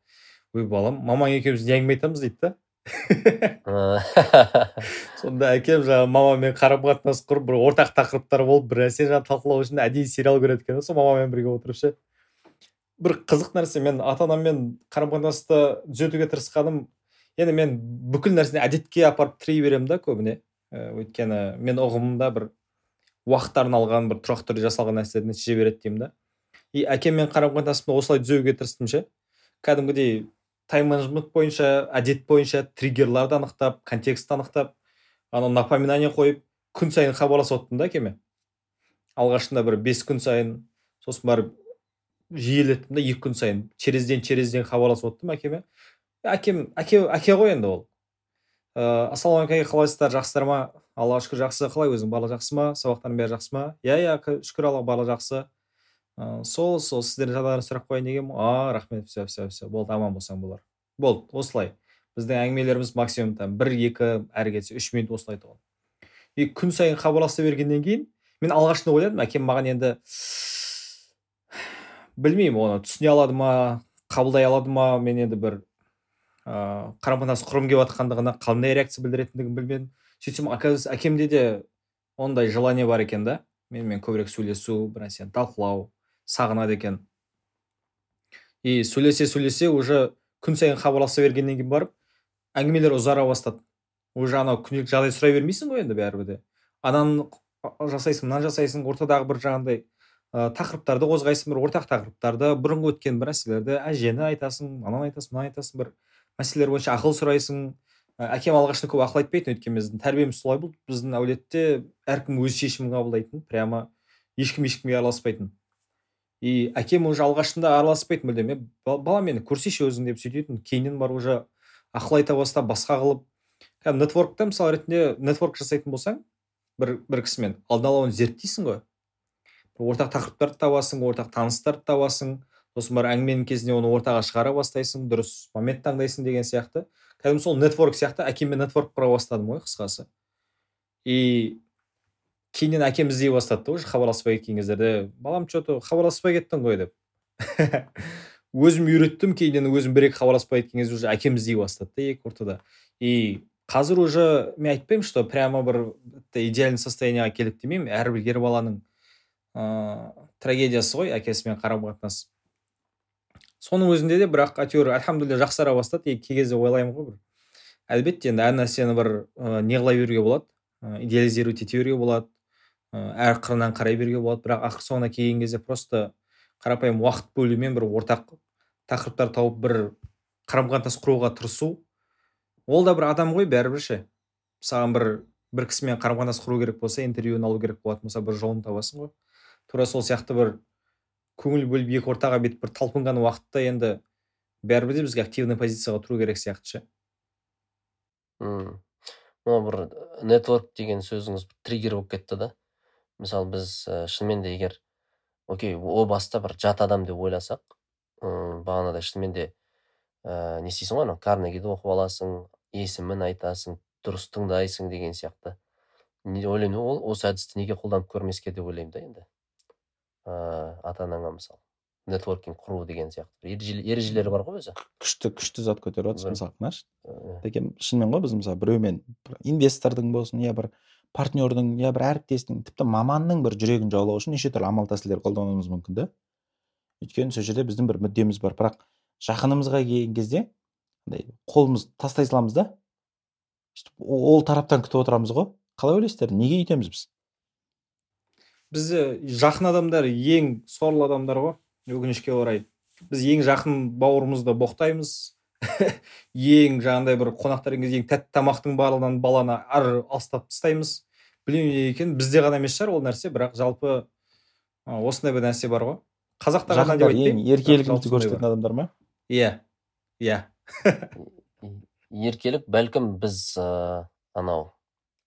Ой балам мамаң екеуміз не әңгіме айтамыз дейді да. *laughs* Сонда әкем жаңағы мамамен қарым қатынас құрып бір ортақ тақырыптар болып бір нәрсе жаңағы талқылау үшін әдейі сериал көреді екен да сол мамамен бірге отырып ше бір қызық нәрсе мен ата анаммен қарым қатынасты түзетуге тырысқаным енді мен бүкіл нәрсені әдетке апарып тірей беремін да көбіне. Өйткені мен ұғымымда бір уақытқа арналған бір тұрақты түрде жасалған нәрселер нәтиже береді деймін да. И әкеммен қарым қатынасымды осылай түзеуге тырыстым ше? Кәдімгідей тайм менеджмент бойынша әдет бойынша триггерларды анықтап контекстті анықтап анау напоминание қойып күн сайын хабарласып отырдым да әкеме. Алғашында бір бес күн сайын сосын барып жиілеттім да екі күн сайын через день через день хабарласып отырдым әкеме. Әкем әке әке ғой енді ол. Ыыы ассалаумағалейкум әке қалайсыздар? Жақсыздар ма? Аллаға шүкір жақсы. Қалай өзің? Барлығы жақсы ма? Сабақтарың бәрі жақсы ма? Иә иә шүкір аллаға барлығы жақсы. Ыыы сол сол сіздердің жағдайларыңызды сұрап қояйын дегенмін а рахмет все все все болды аман болсаң болар болды осылай. Біздің әңгімелеріміз максимум там бір екі әрі кетсе үш минут осылай айтуға и күн сайын хабарласа бергеннен кейін мен алғашында ойладым әкем маған енді білмеймін оны түсіне алады ма қабылдай алады ма мен енді бір ыыы қарым қатынас құрғым келіп жатқандығына қандай реакция білдіретіндігін білмедім сөйтсем оказывается әкемде де ондай желание бар екен да. Менімен көбірек сөйлесу бір нәрсені талқылау сағынады екен. И сөйлесе сөйлесе уже күн сайын хабарласа бергеннен кейін барып әңгімелер ұзара бастады. Уже анау күнделікті жағдай сұрай бермейсің ғой енді бәрібір де. Ананы жасайсың мынаны жасайсың ортадағы бір жаңағыдай ә, тақырыптарды қозғайсың бір ортақ тақырыптарды бұрынғы өткен бір нәрселерді әжені айтасың ананы айтасың мынаны айтасың бір мәселелер бойынша ақыл сұрайсың. Әкем алғашында көп ақыл айтпайтын өйткені біздің тәрбиеміз солай болды. Біздің әулетте әркім өз шешімін қабылдайтын прямо ешкім ешкімге араласпайтын. И әкем уже алғашында араласпайтын мүлдем «Е, ба- балам мені көрсейші өзің деп сөйтетін кейіннен барып уже ақыл айта бастап басқа қылып кәдімгі нетворкта мысалы ретінде нетворк жасайтын болсаң бір бір кісімен алдын ала оны зерттейсің ғой. Ортақ тақырыптарды табасың ортақ таныстарды табасың сосын барып әңгіменің кезінде оны ортаға шығара бастайсың дұрыс момент таңдайсың деген сияқты. Кәдімгі сол нетворк сияқты әкеммен нетворк құра бастадым ғой қысқасы. И кейіннен әкем іздей бастады да уже хабарласпай кеткен кездерде балам че то хабарласпай кеттің ғой деп. *laughs* Өзім үйреттім кейіннен өзім бір екі хабарласпай кеткен кезде уже әкем іздей бастады да екі ортада. И қазір уже мен айтпаймын что прямо бір идеальный состояниеға келдік демеймін. Әрбір ер баланың ыыы трагедиясы ғой әкесімен қарым қатынас. Соның өзінде де бірақ әйтеуір альхамдулилля жақсара бастады. И кей кезде ойлаймын ғой бір. Әлбетте енді әр нәрсені бір ә, не қыла беруге болады ә, идеализировать ете беруге болады. Әр қырынан қарай беруге болады. Бірақ ақыр соңына келген кезде просто қарапайым уақыт бөлумен бір ортақ тақырыптар тауып бір қарым қатынас құруға тырысу. Ол да бір адам ғой бәрібір ше. Саған бір бір кісімен қарым қатынас құру керек болса интервьюін алу керек болатын болса бір жолын табасың ғой. Тура сол сияқты бір көңіл бөліп екі ортаға бүйтіп бір талпынған уақытта енді бәрібір де бізге активный позицияға тұру керек сияқты ше. Мына бір нетворк деген сөзіңіз триггер болып кетті да? Мысалы біз ә, шынымен де егер окей о баста бір жат адам деп ойласақ ыыы бағанағыдай шынымен де ә, не істейсің ғой анау карнегиді оқып аласың есімін айтасың дұрыс тыңдайсың деген сияқты. Не ойлаймын ол осы әдісті неге қолданып көрмеске деп ойлаймын да енді. Ыыы ата анаңа мысалы нетворкинг құру деген сияқты бір ережелері бар ғой өзі. Күшті күшті зат көтеріп жатырсыз Бір- мысалы шынымен ғой біз мысалы біреумен бір инвестордың болсын я бір партнердің я бір әріптестің тіпті маманның бір жүрегін жаулау үшін неше түрлі амал тәсілдер қолдануымыз мүмкін да өйткені сол жерде біздің бір мүддеміз бар. Бірақ жақынымызға келген кезде андай қолымыз тастай саламыз да. Ол тараптан күтіп отырамыз ғой. Қалай ойлайсыздар? Неге өйтеміз біз? Бізде жақын адамдар ең сорлы адамдар ғой. Өкінішке орай. Біз ең жақын бауырымызды боқтаймыз. *laughs* ең жаңағындай бір қонақтар келген кезде ең тәтті тамақтың барлығынан баланы ар алыстап тастаймыз. Білмеймін неге екенін. Бізде ғана емес шығар ол нәрсе бірақ жалпы осындай бір нәрсе бар ғой. Қазақта ғана деп айтпаймын еркелігімізді көрсететін адамдар ма? Иә иә. *laughs* Еркелік бәлкім біз ыыы анау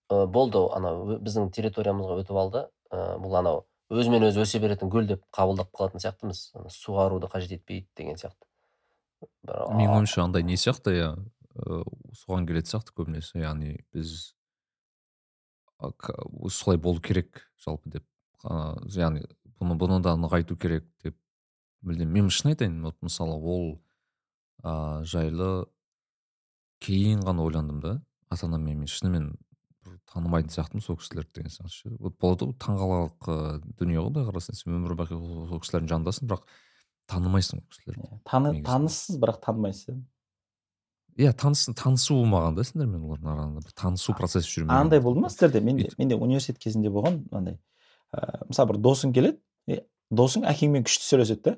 ы, болды анау біздің территориямызға өтіп алды. Ы, бұл анау өзімен өзі өсе беретін гүл деп қабылдап қалатын сияқтымыз. Суаруды қажет етпейді деген сияқты. Менің ойымша андай не сияқты иә соған келетін сияқты көбінесе яғни біз солай болу керек жалпы деп яғни бұны бұны да нығайту керек деп мүлдем мен шын айтайын вот мысалы ол а, жайлы кейін ғана ойландым да ата анаммен мен шынымен бір танымайтын сияқтымын сол кісілерді деген сияқты ше вот болады ғой таңғаларлық дүние ғой былай қарасаң сен өмір бақи сол кісілердің жанындасың бірақ танымайсың ол кісілерді. Таны таныссыз бірақ танымайсыз иә таныс танысу болмаған да сендермен олардың араңда бір танысу процесі жүрмеген андай болды ма сіздерде? Менде менде университет кезінде болған андай ыыы мысалы бір досың келеді досың әкеңмен күшті сөйлеседі да.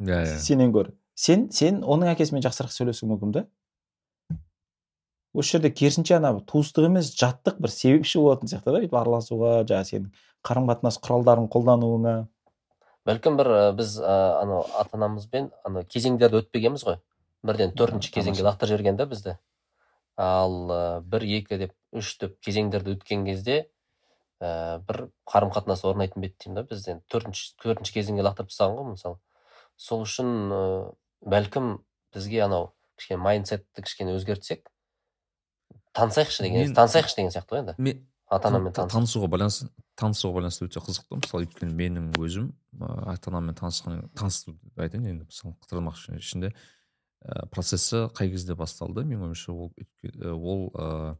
Иә иә. Сенен гөрі. Сен сен оның әкесімен жақсырақ сөйлесуің мүмкін да. Осы жерде керісінше ана туыстық емес жаттық бір себепші болатын сияқты да бүйтіп араласуға жаңағы сенің қарым қатынас құралдарын қолдануыңа. Бәлкім бір біз ы, анау ата анамызбен ана кезеңдерді өтпегенбіз ғой. Бірден төртінші кезеңге лақтырып жіберген да бізді. Ал ы, бір екі деп үш деп кезеңдерді өткен кезде ә, бір қарым қатынас орнайтын ба еді деймін да бізден. Төртінші төртінші кезеңге лақтырып тастаған ғой мысалы. Сол үшін ы, бәлкім бізге анау кішкене майндсетті кішкене өзгертсек танысайықшы деген Мен- танысайықшы деген сияқты ғой енді. мен ата танысып танысуға байланысты танысуға байланысты өте қызықты мысалы өйткені менің өзім ыыы ата анаммен танысқан танысу деп айтайын енді мысалы қыдырмақ ішінде ә, процесі қай кезде басталды? Менің ойымша ол ә, ол ыыы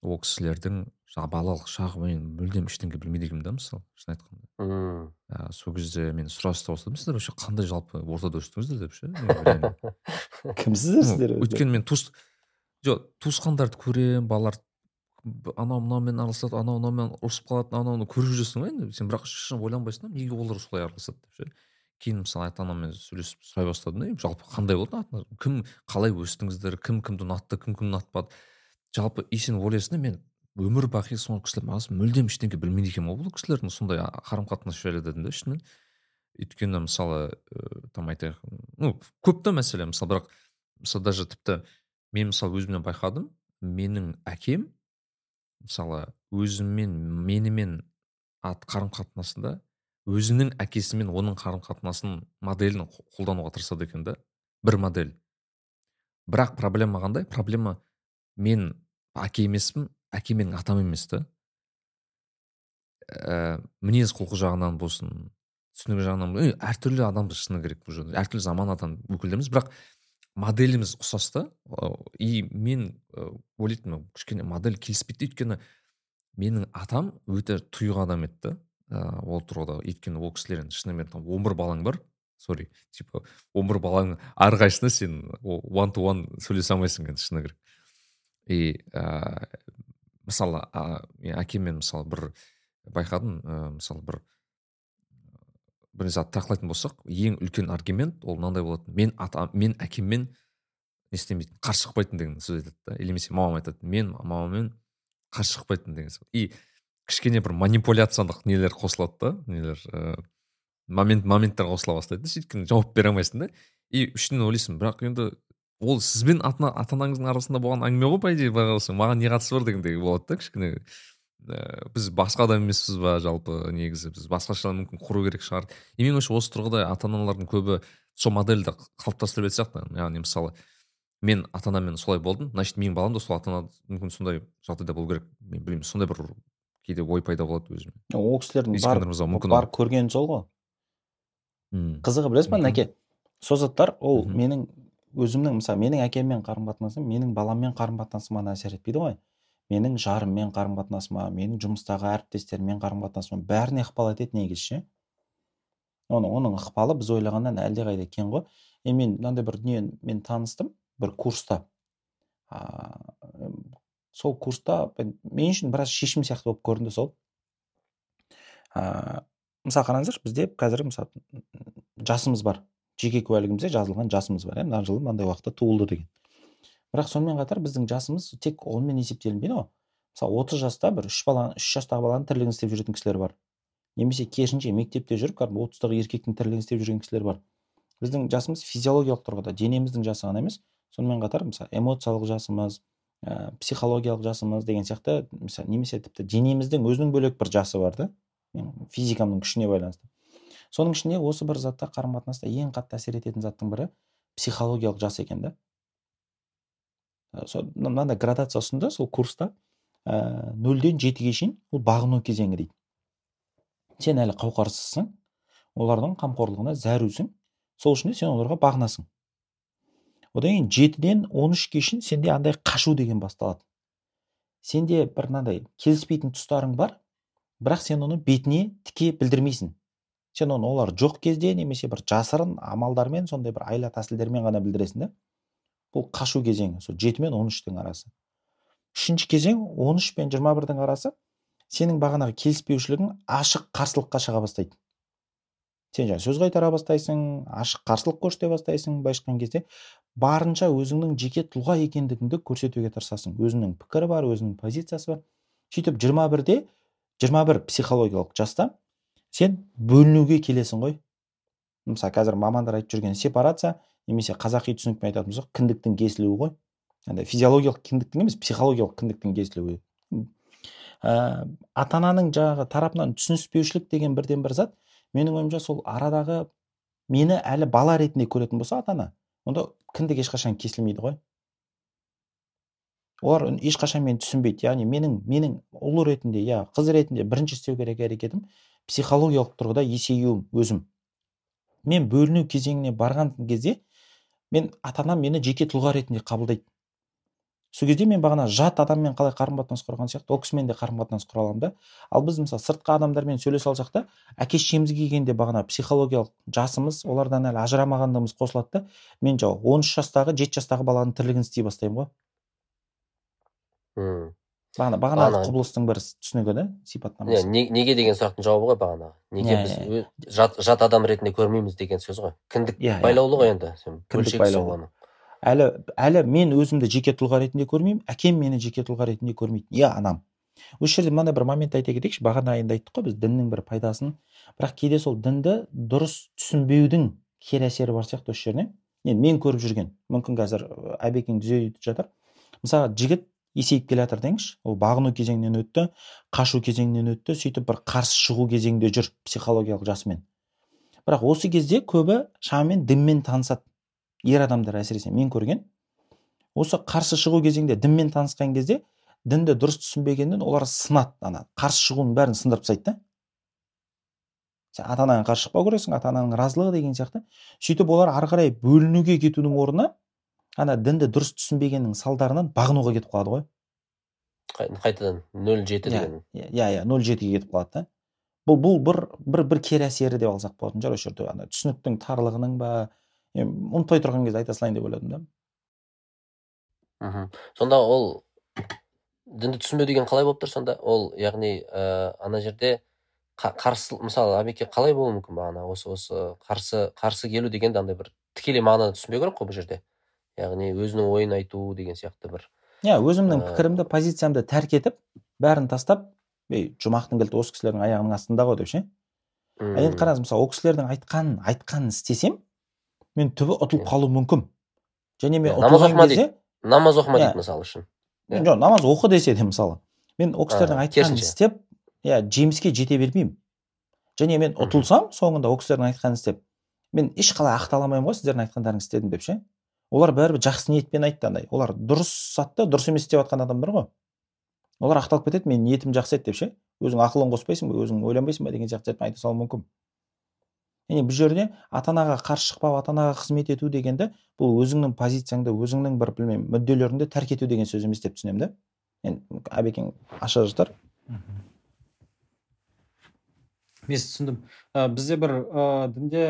ол кісілердің жаңағы балалық шағы мен мүлдем ештеңе білмейді екенмін да мысалы шын айтқанда. Мм. ә, сол кезде мен сұрастыра бастадым сіздер вообще қандай жалпы ортада өстіңіздер деп ше? *laughs* Кімсіздер сіздер өйткені мен туыс жоқ туысқандарды көремін балалар анау мынаумен араласады анау мынаумен ұрысып қалады анау мынау көріп жүресің ғой енді. Сен бірақ шын ойланбайсың да неге олар солай араласады деп ше? Кейін мысалы ата анаммен сөйлесіп сұрай бастадым да «Е, жалпы қандай болды ата- кім қалай өстіңіздер кім кімді ұнатты кім кімді ұнатпады? Жалпы и сен ойлайсың да мен өмір бақи сол кісілермен араласып мүлдем ештеңе білмейді екенмін. Ғой бұл кісілердің сондай қарым қатынас жайлы дедім да шынымен. Өйткені мысалы ыыы там айтайық ну көп та мәселе. Мысалы бірақ мысалы даже тіпті мен мысалы өзімнен байқадым менің әкем мысалы өзіммен менімен ат қарым қатынасында өзінің әкесімен оның қарым қатынасын моделін қолдануға тырысады екен да бір модель. Бірақ проблема қандай? Проблема мен әке емеспін әке менің атам емес та. Ә, мінез құлқы жағынан болсын түсінігі жағынан әртүрлі адамбыз шыны керек бұл жерде әртүрлі заманадан өкілдеріміз. Бірақ моделіміз ұқсас та и мен ойлайтынмын кішкене модель келіспейді өйткені менің атам өте тұйық адам еді да ол тұрғыда. Өйткені ол кісілер енді шынымен там он бір балаң бар сори типа он бір баланың әрқайсысына сен one to one сөйлесе алмайсың енді шыны керек. И ә, мысалы ә, мен әкеммен мысалы бір байқадым ә, мысалы бір бір зат талқылайтын болсақ ең үлкен аргумент ол мынандай болатын. Мен ата мен әкеммен не істемейтін қарсы шықпайтын деген сөз айтады да. Или немесе мамам айтады мен мамаммен қарсы шықпайтын деген и кішкене бір манипуляциялық нелер қосылады да нелер ә, момент моменттер қосыла бастайды да сөйтіп жауап бере алмайсың да. И ішінен ойлайсың бірақ енді ол сізбен ата анаңыздың арасында болған әңгіме ғой по идее былай қарасаң. Маған не қатысы бар? дегендей болады да кішкене. Ә, біз басқа адам емеспіз ба жалпы негізі? Біз басқаша мүмкін құру керек шығар. И менің ойымша осы тұрғыда ата аналардың көбі сол модельді қалыптастырып беретін сияқты яғни мысалы мен ата анаммен солай болдым значит менің балам да сол ата ана мүмкін сондай жағдайда болу керек. Мен білмеймін сондай бір кейде ой пайда болады өзіме. Ол кісілердің бар, мүмкін бар көргені сол ғой. Қызығы білесіз ба нәке? Сол заттар ол менің өзімнің мысалы менің әкеммен қарым қатынасым менің баламмен қарым қатынасыма әсер етпейді ғой. Менің жарыммен қарым қатынасыма менің жұмыстағы әріптестеріммен қарым қатынасыма бәріне ықпал етеді негізі ше? Оның, оның ықпалы біз ойлағаннан әлдеқайда кең ғой. Е мен мынандай бір дүние мен таныстым бір курста. Ә, сол курста мен үшін біраз шешім сияқты болып көрінді сол. Ә, мысалы қараңыздаршы бізде қазір мысалы жасымыз бар. Жеке куәлігімізде жазылған жасымыз бар иә? Мына жылы мынандай уақытта туылды деген. Бірақ сонымен қатар біздің жасымыз тек онымен есептелінбейді ғой. Мысалы отыз жаста бір үш бала үш жастағы баланың тірлігін істеп жүретін кісілер бар. Немесе керісінше мектепте жүріп кәдімгі отыздағы еркектің тірлігін істеп жүрген кісілер бар. Біздің жасымыз физиологиялық тұрғыда денеміздің жасы ғана емес сонымен қатар мысалы эмоциялық жасымыз ә, психологиялық жасымыз деген сияқты мысалы немесе тіпті денеміздің өзінің бөлек бір жасы бар да физикамның күшіне байланысты. Соның ішінде осы бір затта қарым қатынаста ең қатты әсер ететін заттың бірі психологиялық жас екен да. Мынандай градация ұсынды сол курста. Ә, нөлден жетіге шейін ол бағыну кезеңі дейді. Сен әлі қауқарсызсың олардың қамқорлығына зәрусің сол үшін де сен оларға бағынасың. Одан кейін жетіден он үшке шейін сенде андай қашу деген басталады. Сенде бір мынандай келіспейтін тұстарың бар бірақ сен оны бетіне тіке білдірмейсің. Сен оны олар жоқ кезде немесе бір жасырын амалдармен сондай бір айла тәсілдермен ғана білдіресің да бұл қашу кезеңі сол жеті мен он үштің арасы. Үшінші кезең он үш пен жиырма бірдің арасы сенің бағанағы келіспеушілігің ашық қарсылыққа шыға бастайды. Сен жаңағы сөз қайтара бастайсың ашық қарсылық көрсете бастайсың былайша айтқан кезде барынша өзіңнің жеке тұлға екендігіңді көрсетуге тырысасың. Өзіңнің пікірі бар өзінің позициясы бар. Сөйтіп жиырма бірде жиырма бір психологиялық жаста сен бөлінуге келесің ғой. Мысалы қазір мамандар айтып жүрген сепарация немесе қазақи түсінікпен айтатын болсақ кіндіктің кесілуі ғой. Андай физиологиялық кіндіктің емес психологиялық кіндіктің кесілуі. Ә, ата ананың жаңағы тарапынан түсініспеушілік деген бірден бір зат менің ойымша сол арадағы мені әлі бала ретінде көретін болса ата ана онда кіндік ешқашан кесілмейді ғой. Олар ешқашан мені түсінбейді. Яғни менің менің ұл ретінде я қыз ретінде бірінші істеу керек әрекетім психологиялық тұрғыда есеюім өзім. Мен бөліну кезеңіне барған кезде мен ата анам мені жеке тұлға ретінде қабылдайды. Сол кезде мен бағана жат адаммен қалай қарым қатынас құрған сияқты ол кісімен де қарым қатынас құра аламын да. Ал біз мысалы сыртқы адамдармен сөйлесе алсақ та әке шешемізге келгенде бағана психологиялық жасымыз олардан әлі ажырамағандығымыз қосылады да мен жаңағы он үш жастағы жеті жастағы баланың тірлігін істей бастаймын ғой. Бағана бағанағы құбылыстың бір түсінігі да сипаттамасы не, неге деген сұрақтың жауабы ғой бағанағы неге біз жат, жат адам ретінде көрмейміз деген сөз ғой. Кіндік yeah, байлаулы ғой енді кіндік байлаулы. әлі әлі мен өзімді жеке тұлға ретінде көрмеймін әкем мені жеке тұлға ретінде көрмейді. Иә анам. Осы жерде мынандай бір момент айта кетейікші бағана енді айттық қой біз діннің бір пайдасын. Бірақ кейде сол дінді дұрыс түсінбеудің кері әсері бар сияқты осы жеріне. Енді мен көріп жүрген мүмкін қазір әбекең түзетіп жатар. Мысалы жігіт есейіп келе жатыр деңізші. Ол бағыну кезеңінен өтті қашу кезеңінен өтті сөйтіп бір қарсы шығу кезеңінде жүр психологиялық жасымен. Бірақ осы кезде көбі шамамен дінмен танысады. Ер адамдар әсіресе мен көрген. Осы қарсы шығу кезеңде дінмен танысқан кезде дінді дұрыс түсінбегеннен олар сынады ана қарсы шығуының бәрін сындырып тастайды да. Сен ата анаңа қарсы шықпау керексің ата ананың разылығы деген сияқты. Сөйтіп олар ары қарай бөлінуге кетудің орнына ана дінді дұрыс түсінбегеннің салдарынан бағынуға кетіп қалады ғой. Қайтадан нөл жеті иә деген. иә иә нөл жетіге кетіп қалады да. Бұл бұл бір бір бір кері әсері деп алсақ болатын шығар осы жерде. Ана түсініктің тарлығының ба ұмытпай тұрған кезде айта салайын деп ойладым да. Мхм. Сонда ол дінді түсінбеу деген қалай болып тұр сонда? Ол яғни ә, ана жерде қарсы мысалы әбеке қалай болуы мүмкін бағана осы осы қарсы қарсы келу дегенді андай бір тікелей мағынада түсінбеу керек қой бұл жерде. Яғни өзінің ойын айту деген сияқты бір иә өзімнің пікірімді позициямды тәрк етіп бәрін тастап ей жұмақтың кілті осы кісілердің аяғының астында ғой деп ше? Енді қараңыз мысалы ол кісілердің айтқанын айтқанын істесем мен түбі ұтылып қалуым мүмкін. Және мен намаз оқыма дейді. Намаз оқыма дейді мысалы үшін. Жоқ намаз оқы десе де мысалы. Мен ол кісілердің айтқанын істеп иә жеміске жете бермеймін. Және мен ұтылсам соңында ол кісілердің айтқанын істеп мен ешқалай ақтала алмаймын ғой сіздердің айтқандарыңызды істедім деп ше? Олар бәрібір жақсы ниетпен айтты андай. Олар дұрыс затты дұрыс емес істеп жатқан адамдар ғой. Олар ақталып кетеді менің ниетім жақсы еді деп ше? Өзің ақылын қоспайсың ба өзің ойланбайсың ба? деген сияқты айта салуы мүмкін. Яғни бұл жерде ата анаға қарсы шықпау ата анаға қызмет ету дегенді бұл өзіңнің позицияңды өзіңнің бір білмеймін мүдделеріңді тәрк ету деген сөз емес деп түсінемін да. Енді әбекең аша жатар мен түсіндім. Бізде бір ә, дінде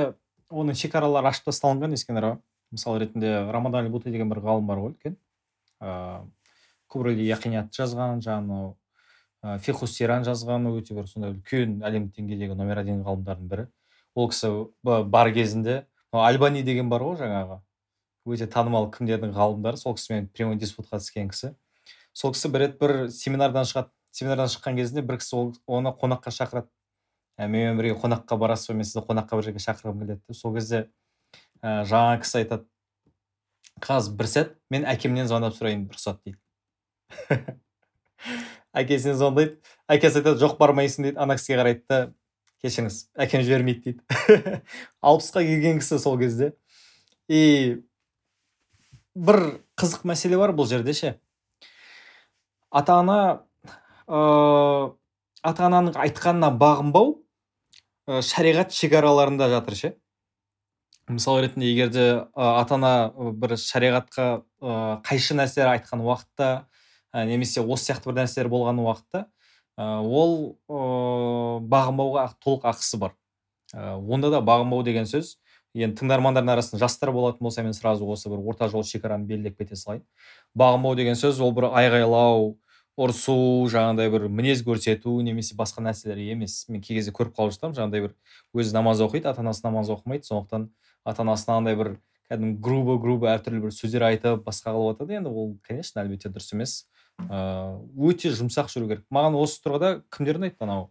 оның шекаралары ашып тасталынған ескендір мысал ретінде рамадан буты деген бір ғалым бар ғой үлкен. Ыыы яқинят жазған жаңағы ә, фихусиран жазған өте бір сондай үлкен әлемдік деңгейдегі номер один ғалымдардың бірі. Ол кісі бар кезінде альбани деген бар ғой жаңағы өте танымал кімдердің ғалымдары сол кісімен прямой диспутқа түскен кісі. Сол кісі бір рет бір семинардан шығады семинардан шыққан кезінде бір кісі оны қонаққа шақырады. Ә, менімен бірге қонаққа барасыз ба мен сізді қонаққа бір жерге шақырғым келеді деп сол кезде ә, жаңа кісі айтады. Қазір бір сәт мен әкемнен звондап сұрайын рұқсат дейді *laughs* әкесіне звондайды. Әкесі айтады жоқ бармайсың дейді. Ана кісіге қарайды да кешіріңіз әкем жібермейді дейді. *laughs* Алпысқа келген кісі сол кезде. И бір қызық мәселе бар бұл жерде ше. Ата ана ыыы ата ананың айтқанына бағынбау ә, шариғат шекараларында жатыр ше. Мысал ретінде егер де ата ана бір шариғатқа ә, қайшы нәрселер айтқан уақытта ә, немесе осы сияқты бір нәрселер болған уақытта ә, ол ә, бағынбауға толық ақысы бар. Ә, онда да бағынбау деген сөз енді тыңдармандардың арасында жастар болатын болса мен сразу осы бір орта жол шекараны белгілеп кете салайын. Бағынбау деген сөз ол бір айғайлау ұрысу жаңағыдай бір мінез көрсету немесе басқа нәрселер емес. Мен кей кезде көріп қалып жатамын жаңағыдай бір өзі намаз оқиды ата анасы намаз оқымайды сондықтан ата анасына андай бір кәдімгі грубо грубо әртүрлі бір сөздер айтып басқа қылып жатады енді ол конечно әлбетте дұрыс емес. Ыыы өте жұмсақ жүру керек. Маған осы тұрғыда кімдер ұнайды анау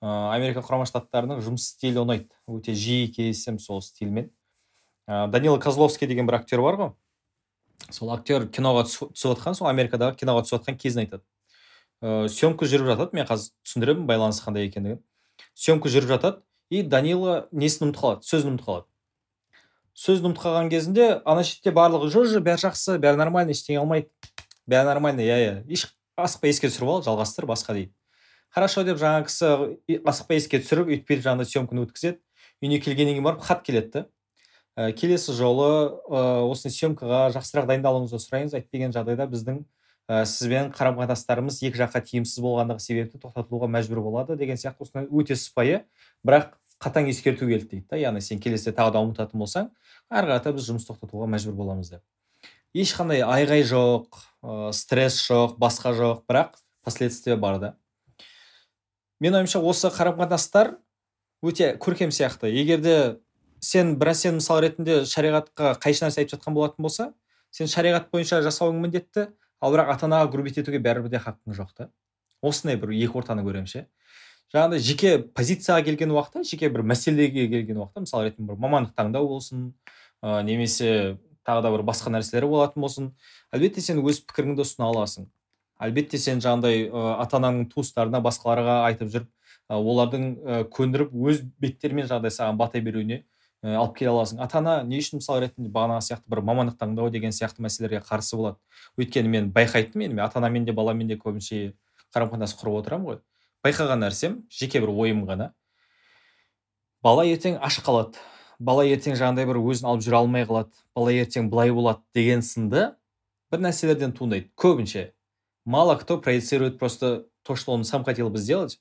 ыыы америка құрама штаттарының жұмыс стилі ұнайды. Өте жиі кездесемін сол стильмен ыыы данила козловский деген бір актер бар ғой. Сол актер киноға түсіп жатқан сол америкадағы киноға түсіп жатқан кезін айтады. Ыыы съемка жүріп жатады мен қазір түсіндіремін байланысы қандай екендігін. Съемка жүріп жатады и данила несін ұмытып қалады сөзін ұмытып қалады. Сөзін ұмытып қалған кезінде ана шетте барлығы жо жо бәрі жақсы бәрі нормально ештеңе қылмайды бәрі нормально иә иә. Еш асықпай еске түсіріп ал жалғастыр басқа дейді. Хорошо деп жаңағы кісі асықпай еске түсіріп өйтіп бүйтіп жаңағыдай съемканы өткізеді. Үйіне келгеннен кейін барып хат келеді да ә, келесі жолы ә, осы съемкаға жақсырақ дайындалуыңызды сұраймыз. Әйтпеген жағдайда біздің ә, сізбен қарым қатынастарымыз екі жаққа тиімсіз болғандығы себепті тоқтатылуға мәжбүр болады деген сияқты осындай өте сыпайы. Бірақ қатаң ескерту келді дейді да. Яғни сен келесіде тағы да ұмытатын болсаң ары қарата біз жұмыс тоқтатуға мәжбүр боламыз деп. Ешқандай айғай жоқ ә, стресс жоқ басқа жоқ бірақ последствия бар да. Менің ойымша осы қарым қатынастар өте көркем сияқты. Егер де сен бір нәрсені мысал ретінде шариғатқа қайшы нәрсе айтып жатқан болатын болса сен шариғат бойынша жасауың міндетті ал бірақ ата анаға грубить етуге бәрібір де хақың жоқ та. Осындай бір екі ортаны көремін ше. Жаңағыдай жеке позицияға келген уақытта жеке бір мәселеге келген уақытта мысалы ретінде бір мамандық таңдау болсын ә, немесе тағы да бір басқа нәрселер болатын болсын әлбетте сен өз пікіріңді ұсына аласың. Әлбетте сен жаңағыдай ә, ата анаңның туыстарына басқаларға айтып жүріп ә, олардың ә, көндіріп өз беттерімен жаңағыдай саған бата беруіне ә, алып келе аласың. Ата ана не үшін мысал ретінде бағанағы сияқты бір мамандық таңдау деген сияқты мәселелерге қарсы болады? Өйткені мен байқайтынмын енді мен ата анамен де баламен де көбінше қарым қатынас құрып отырамын ғой. Байқаған нәрсем жеке бір ойым ғана. Бала ертең аш қалады. Бала ертең жаңағыдай бір өзін алып жүре алмай қалады. Бала ертең былай болады деген сынды бір нәрселерден туындайды. Көбінше мало кто проецирует просто то что он сам хотел бы сделать.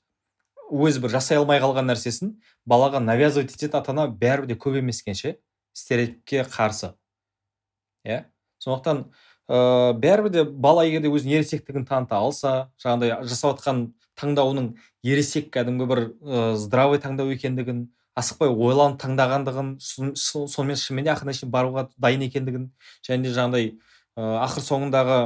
Өзі бір жасай алмай қалған нәрсесін балаға навязывать етеді ата ана бәрібір де көп емес екен ше стереотипке қарсы. Иә? Сондықтан ыыы бәрібір де бала егер де өзінің ересектігін таныта алса жаңағыдай жасап жатқан таңдауының ересек кәдімгі бір ыыы здравый таңдау екендігін асықпай ойланып таңдағандығын сонымен шынымен де ақырына шейін баруға дайын екендігін және де жаңағыдай ыыы ақыр соңындағы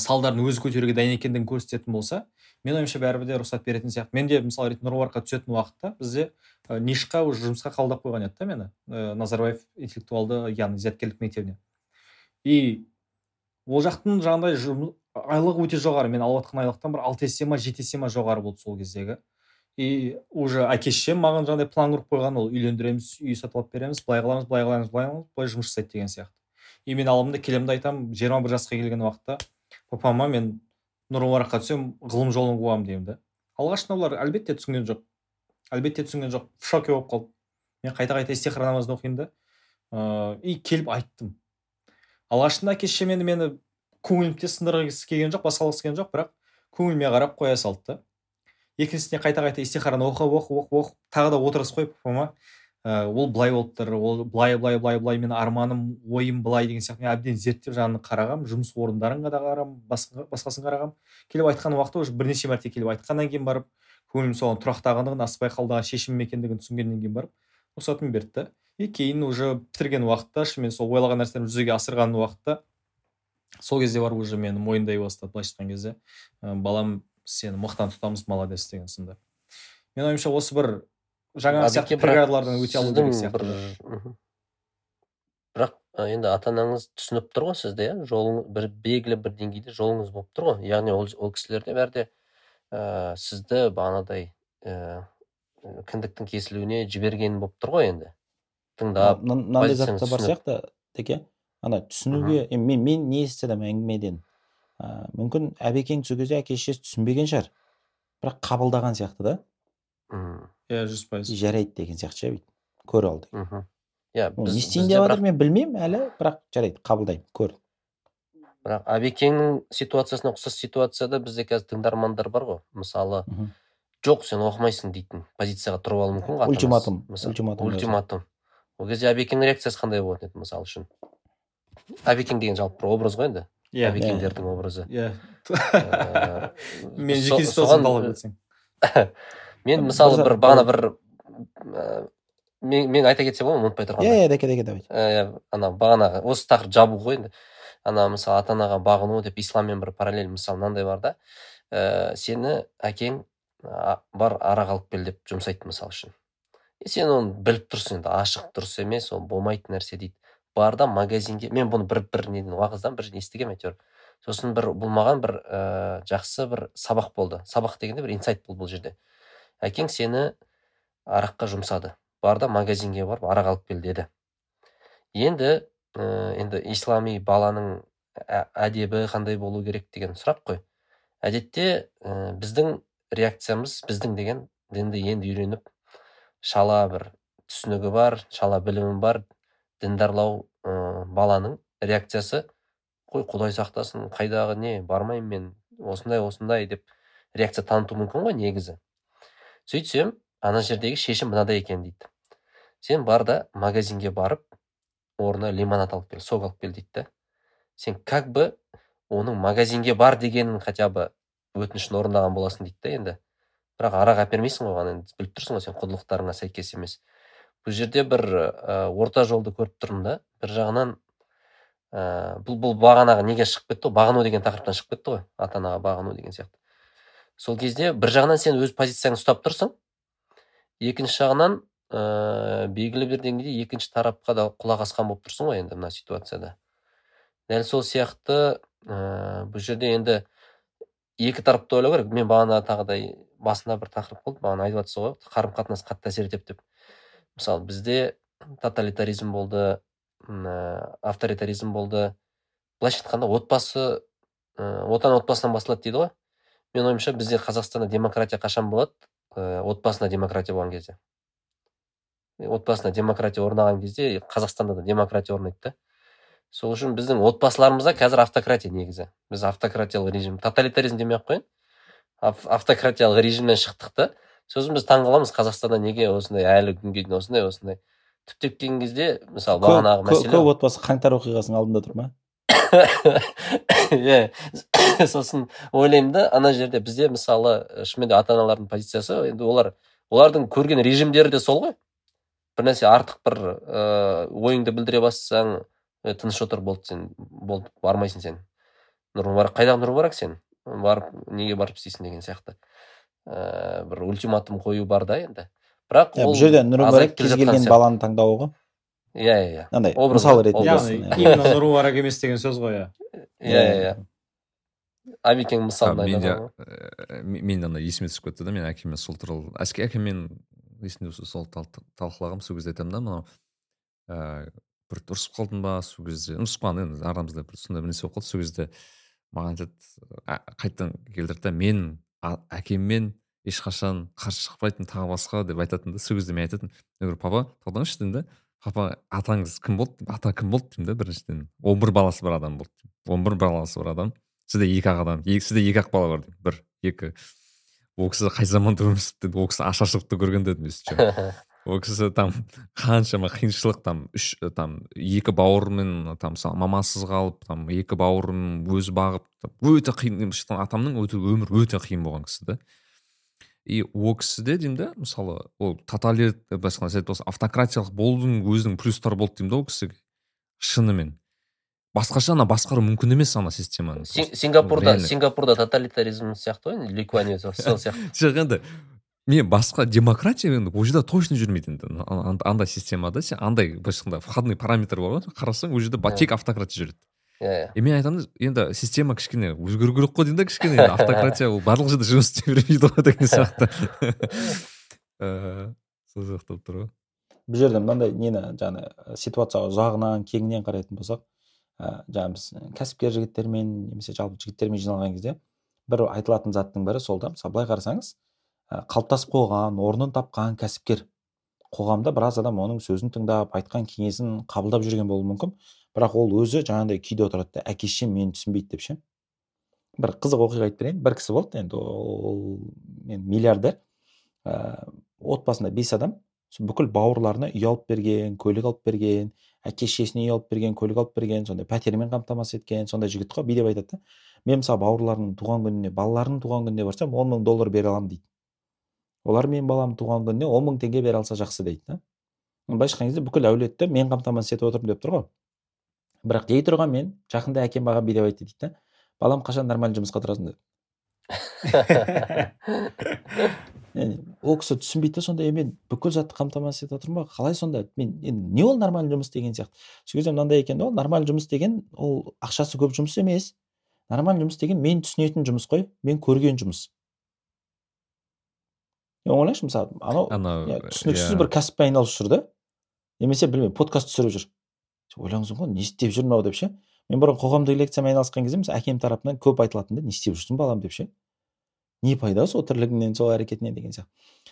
салдарын өзі көтеруге дайын екендігін көрсететін болса менің ойымша бәрібір де рұқсат беретін сияқты. Мен де мысалы ретінде нұр түсетін уақытта бізде ә, нишқа уже жұмысқа қабылдап қойған еді да мені ә, назарбаев интеллектуалды яғни зияткерлік мектебіне и ол жақтың жаңағыдай айлығы өте жоғары. Мен алып жатқан айлықтан бір алты есе ма жеті есе ма жоғары болды сол кездегі. И уже әке шешем маған жаңағыдай план құрып қойған ол үйлендіреміз үй сатып алып береміз былай қыламыз былай қыламыз былай қыламыз былай жұмыс жасайды деген сияқты. И мен аламын да келемін да айтамын жиырма бір жасқа келген уақытта папама мен нұр түсемін ғылым жолын қуамын деймін да. Алғашында олар әлбетте түсінген жоқ. Әлбетте түсінген жоқ. В шоке болып қалды. Мен қайта қайта истихара намазын оқимын да. Ыыы и келіп айттым. Алғашында әке шешем енді мені көңілімді сындырғысы келген жоқ басқалғысы келген жоқ бірақ көңіліме қарап қоя салды. Да екіншісіне қайта қайта истихараны оқып оқып оқып оқып тағы да отырғызып қойып папама ә, ол былай болып тұр ол былай былай былай былай менің арманым ойым былай деген сияқты. Мен әбден зерттеп жаңағы қарағам жұмыс орындарына да қарағам басқасын қарағам. Келіп айтқан уақытта уже бірнеше мәрте келіп айтқаннан кейін барып көңілім соған тұрақтағандығын асықпай қабылдаған шешімім екендігін түсінгеннен кейін барып рұқсатын берді. Да и кейін уже бітірген уақытта шынымен сол ойлаған нәрселерімді жүзеге асырған уақытта сол кезде барып уже мені мойындай бастады былайша айтқан кезде. Ә, балам сені мықтан тұтамыз молодец деген сынды. Менің ойымша осы бір жаңағы сияқты преградалардан өте алу керек сияқты. бірақ енді ата анаңыз түсініп тұр ғой сізді иә? Жолың бір белгілі бір деңгейде жолыңыз болып тұр ғой. Яғни ол, ол кісілер де бәрі де ә, сізді бағанадай ә, кіндіктің кесілуіне жіберген болып тұр ғой енді. Тыңдап мынандай зат бар сияқты теке. Ана түсінуге мен мен не естідім әңгімеден ә, мүмкін әбекең сол кезде әке шешесі түсінбеген шығар бірақ қабылдаған сияқты да иә жүз пайыз. жарайды деген сияқты ше бүйтіп. көр ал мхм иә не істейін деп жатыр мен білмеймін әлі бірақ жарайды қабылдаймын көр бірақ әбекеңнің ситуациясына ұқсас ситуацияда бізде қазір тыңдармандар бар ғой. Мысалы жоқ сен оқымайсың дейтін позицияға тұрып алуы мүмкін ғой ультиматум ультиматум. ультиматум. ол кезде әбекеңнің реакциясы қандай болатын еді мысалы үшін? Әбекең деген жалпы бір образ ғой енді? Иә әбекеңдердің образы. Иә мен жеке *laughs* мен мысалы бір бағана бір мен, мен айта кетсем болады ма ұмытпай тұрғанда. Иә иә дәке дәке давай. Иә ана бағанағы осы тақырып жабу ғой енді. Ана мысалы ата анаға бағыну деп исламмен бір параллель мысалы мынандай бар да. Ә, сені әкең бар арақ алып кел деп жұмсайды мысалы үшін. Сен оны біліп тұрсың енді ашық дұрыс емес ол болмайтын нәрсе дейді. Бар да магазинге. Мен бұны бір бір неден уағыздан бір естігемін әйтеуір. Сосын бір бұл маған бір ә, жақсы бір сабақ болды. Сабақ дегенде бір инсайт болды бұл жерде. Әкең сені араққа жұмсады. Бар да магазинге барып арақ алып кел деді. Енді ә, енді ислами баланың әдебі қандай болу керек деген сұрақ қой. Әдетте ә, біздің реакциямыз біздің деген дінді енді үйреніп шала бір түсінігі бар шала білімі бар діндарлау ә, баланың реакциясы қой құдай сақтасын қайдағы не бармаймын мен осындай осындай деп реакция таныту мүмкін ғой негізі. Сөйтсем ана жердегі шешім мынадай екен дейді. Сен бар да магазинге барып орнына лимонад алып кел сок алып кел дейді да. Сен как бы оның магазинге бар дегенін хотя бы өтінішін орындаған боласың дейді да енді. Бірақ арақ әпермейсің ғой енді біліп тұрсың ғой сен құндылықтарыңа сәйкес емес. Бұл жерде бір ә, орта жолды көріп тұрмын да. Бір жағынан ә, бұл бұл бағанағы неге шығып кетті ғой? бағыну деген тақырыптан шығып кетті ғой. Ата анаға бағыну деген сияқты. Сол кезде бір жағынан сен өз позицияңды ұстап тұрсың. Екінші жағынан ә, белгілі бір деңгейде екінші тарапқа да құлақ асқан болып тұрсың ғой енді мына ситуацияда. Дәл сол сияқты ә, бұл жерде енді екі тарапты ойлау керек. Мен бағана тағыдай басында бір тақырып болды. Бағана айтып жатсыз ғой қарым қатынас қатты әсер етеді деп. Мысалы бізде тоталитаризм болды авторитаризм болды. Былайша айтқанда отбасы ә, отан отбасынан басталады дейді ғой. Менің ойымша бізде қазақстанда демократия қашан болады? Ә, отбасында демократия болған кезде. Отбасында демократия орнаған кезде қазақстанда да демократия орнайды да. Сол үшін біздің отбасыларымызда қазір автократия негізі. Біз автократиялық режим тоталитаризм демей ақ қояйын. Автократиялық режимнен шықтық та. Сосын біз таңқаламыз қазақстанда неге осындай әлі күнге дейін осындай осындай. Түптеп келген кезде мысалы бағанағы мәселе көп отбасы қаңтар оқиғасының алдында тұр ма? Иә *coughs* сосын ойлаймын да ана жерде бізде мысалы шынымен де ата аналардың позициясы енді олар олардың көрген режимдері де сол ғой. Бір нәрсе артық бір ыыы ойыңды білдіре бастасаң тыныш отыр болды сен болды бармайсың сен. Нұр мүбарак қайдағы нұр мүбарак сен? Барып неге барып істейсің деген сияқты. Ыыы бір ультиматум қою бар да енді. Бірақ ол бұл жерде нұр мүбарак кез келген баланы таңдауы ғой иә иә. Иә андай мысал ретінде яғни именно емес деген сөз ғой иә. Иә иә иә. Әбекең мысалын айтады мен ана есіме түсіп кетті да мен әкеме сол туралы әкеммен есімде сол талқылағанбыз сол кезде айтамын да мынау ыыы бір ұрысып қалдым ба сол кезде ұрысып қалған енді арамызда бір сондай бір нәрсе болып қалды. Сол кезде маған айтады қайтадан келтірді да мен әкеммен ешқашан қарсы шықпайтын тағы басқа деп айтатын да сол кезде мен айтатынмын мен говорю папа тоқтаңызшы деймін да папа атаңыз кім болды? ата кім болды? деймін да біріншіден он бір баласы бар адам болды он бір баласы бар адам сізде екі ақ адам сізде екі ақ бала бар деймін бір екі ол кісі қай заманда өмір сүрді деді ол кісі ашаршылықты көрген дедім *laughs* ол кісі там қаншама қиыншылық там үш там екі бауырымен там мысалы мамасыз қалып там екі бауырын өзі бағып өте қиын атамның өте өмір өте қиын болған кісі да и ол кісіде деймін да мысалы ол тоталит былайша айтқан автократиялық болудың өзінің плюстары болды деймін да ол кісіге шынымен. Басқаша ана басқару мүмкін емес ана системаны сингапурда сингапурда тоталитаризм сияқты ғой ликуани сол *laughs* сияқты. Жоқ енді мен басқа демократия енді ол жерде точно жүрмейді енді. Андай системада сен андай былайша айтқанда входной параметр бар ғой. Қарасаң ол жерде тек автократия жүреді. Иә и мен айтамын енді система кішкене өзгеру керек қой деймін да кішкене. Автократия ол барлық жерде жұмыс істей бермейді ғой деген сияқты. *laughs* Сол сияқты болып тұр ғой. Бұл жерде мынандай нені жаңағы ситуацияға ұзағынан кеңінен қарайтын болсақ ыыы жаңағы біз кәсіпкер жігіттермен немесе жалпы жігіттермен жиналған кезде бір айтылатын заттың бірі сол да. Мысалы былай қарасаңыз Ә, қалыптасып қойған орнын тапқан кәсіпкер. Қоғамда біраз адам оның сөзін тыңдап айтқан кеңесін қабылдап жүрген болуы мүмкін. Бірақ ол өзі жаңағыдай күйде отырады да әке шешем мені түсінбейді деп ше? Бір қызық оқиға айтып берейін. Бір кісі болды енді ол енді миллиардер. Ә, отбасында бес адам. Бүкіл бауырларына үй алып берген көлік алып берген әке шешесіне үй алып берген көлік алып берген сондай пәтермен қамтамасыз еткен сондай жігіт қой деп айтады да. Мен мысалы бауырларымның туған күніне балаларының туған күніне барсам он мың доллар бере аламын дейді. Олар менің балам туған күніне он мың теңге бере алса жақсы дейді да. Былайша айтқан кезде бүкіл әулетті мен қамтамасыз етіп отырмын деп тұр ғой. Бірақ дей тұрған мен жақында әкем маған бүйтіп айтты дейді да. Балам қашан нормальный жұмысқа тұрасың деді *laughs* ол кісі түсінбейді да сонда мен бүкіл затты қамтамасыз етіп отырмын ба? Қалай сонда? Мен енді не ол нормальный жұмыс деген сияқты? Сол кезде мынандай екен ол нормальный жұмыс деген ол ақшасы көп жұмыс емес. Нормальный жұмыс деген мен түсінетін жұмыс қой мен көрген жұмыс. Ойлашы мысалы анау анау иә, түсініксіз бір кәсіппен айналысып жүр да немесе білмеймін подкаст түсіріп жүр. Ойлаңыз ғой не істеп жүр мынау деп ше? Мен бұрын қоғамдық лекциямен айналысқан кезде мысалы әкем тарапынан көп айтылатын да не істеп жүрсің балам деп ше? Не пайда сол тірлігіңнен сол әрекетінен деген сияқты.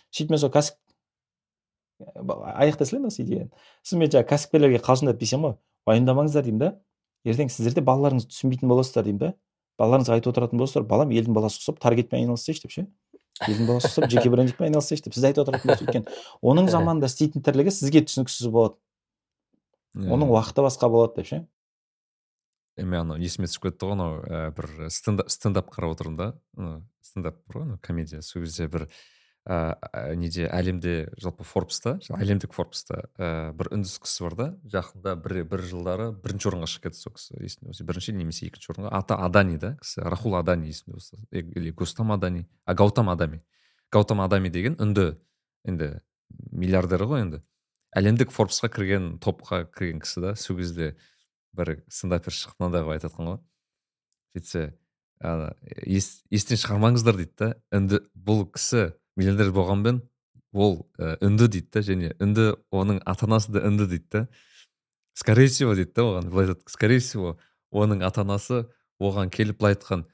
Сөйтіп мен сол кәсіп аяқтай салайын осы идеяны. Сосын мен жаңағы кәсіпкерлерге қалжыңдап десем ғой уайымдамаңыздар деймін да. Ертең сіздер де балаларыңызды түсінбейтін боласыздар деймін да. Балаларыңызға айтып отыратын боласыздар балам елдің баласы ұқсап таргетпен айналыссайшы деп ше? Елдің баласы ұқсап жеке брендингпен айналыссайшы деп сіз айтып отыратын болсыз өйткені оның *laughs* заманында істейтін тірлігі сізге түсініксіз болады. Оның уақыты басқа болады деп ше? Мен анау есіме түсіп кетті ғой анау ә, бір стендап стендап қарап отырмын да. Стендап бар ғой комедия сол кезде бір ә, неде әлемде жалпы форбста әлемдік форбста ә, бір үндіс кісі бар да жақында бір бір жылдары бірінші орынға шығып кетті сол кісі есімде бірінші немесе екінші орынға. Аты адани да кісі рахул адани есімде болса. Или густам адани а гаутам адами. Гаутам адами деген үнді енді миллиардері ғой енді. Әлемдік форбсқа кірген топқа кірген кісі да сол кезде бір стендапер шығып мынандай қылып айтып жатқан ғой. Сөйтсе естен шығармаңыздар дейді да үнді бұл кісі миллионер болғанмен ол ә, үнді дейді да және үнді оның ата анасы да үнді дейді да скорее всего дейді да оған былай айтады. Скорее всего оның ата анасы оған келіп былай айтқан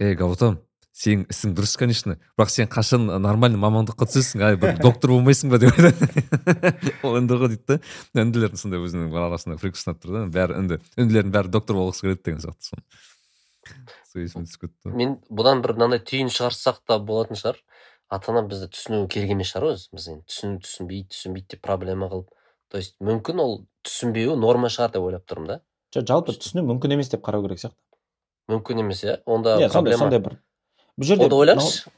ей гаутам сенің ісің дұрыс конечно бірақ сен қашан нормальный мамандыққа түсесің? Ай бір *laughs* доктор болмайсың ба? деп айтады. *laughs* Ол үнді ғой дейді да үнділердің сондай өзінің арасында фрик ұстап тұр да. Бәрі үнді. Үнділердің бәрі доктор болғысы келеді деген сияқты сол есіме түсіп кетті. мен бұдан бір мынандай түйін шығарсақ та болатын шығар. Ата анам бізді түсінуі керек емес шығар өзі біз енді. Түсін түсінбейді түсінбейді деп проблема қылып. То есть мүмкін ол түсінбеуі норма шығар деп ойлап тұрмын да. Жоқ жалпы түсіну мүмкін емес деп қарау керек сияқты. Мүмкін емес иә. Онда иә сондай бір. Бұл жерде онда ойлаңызшы.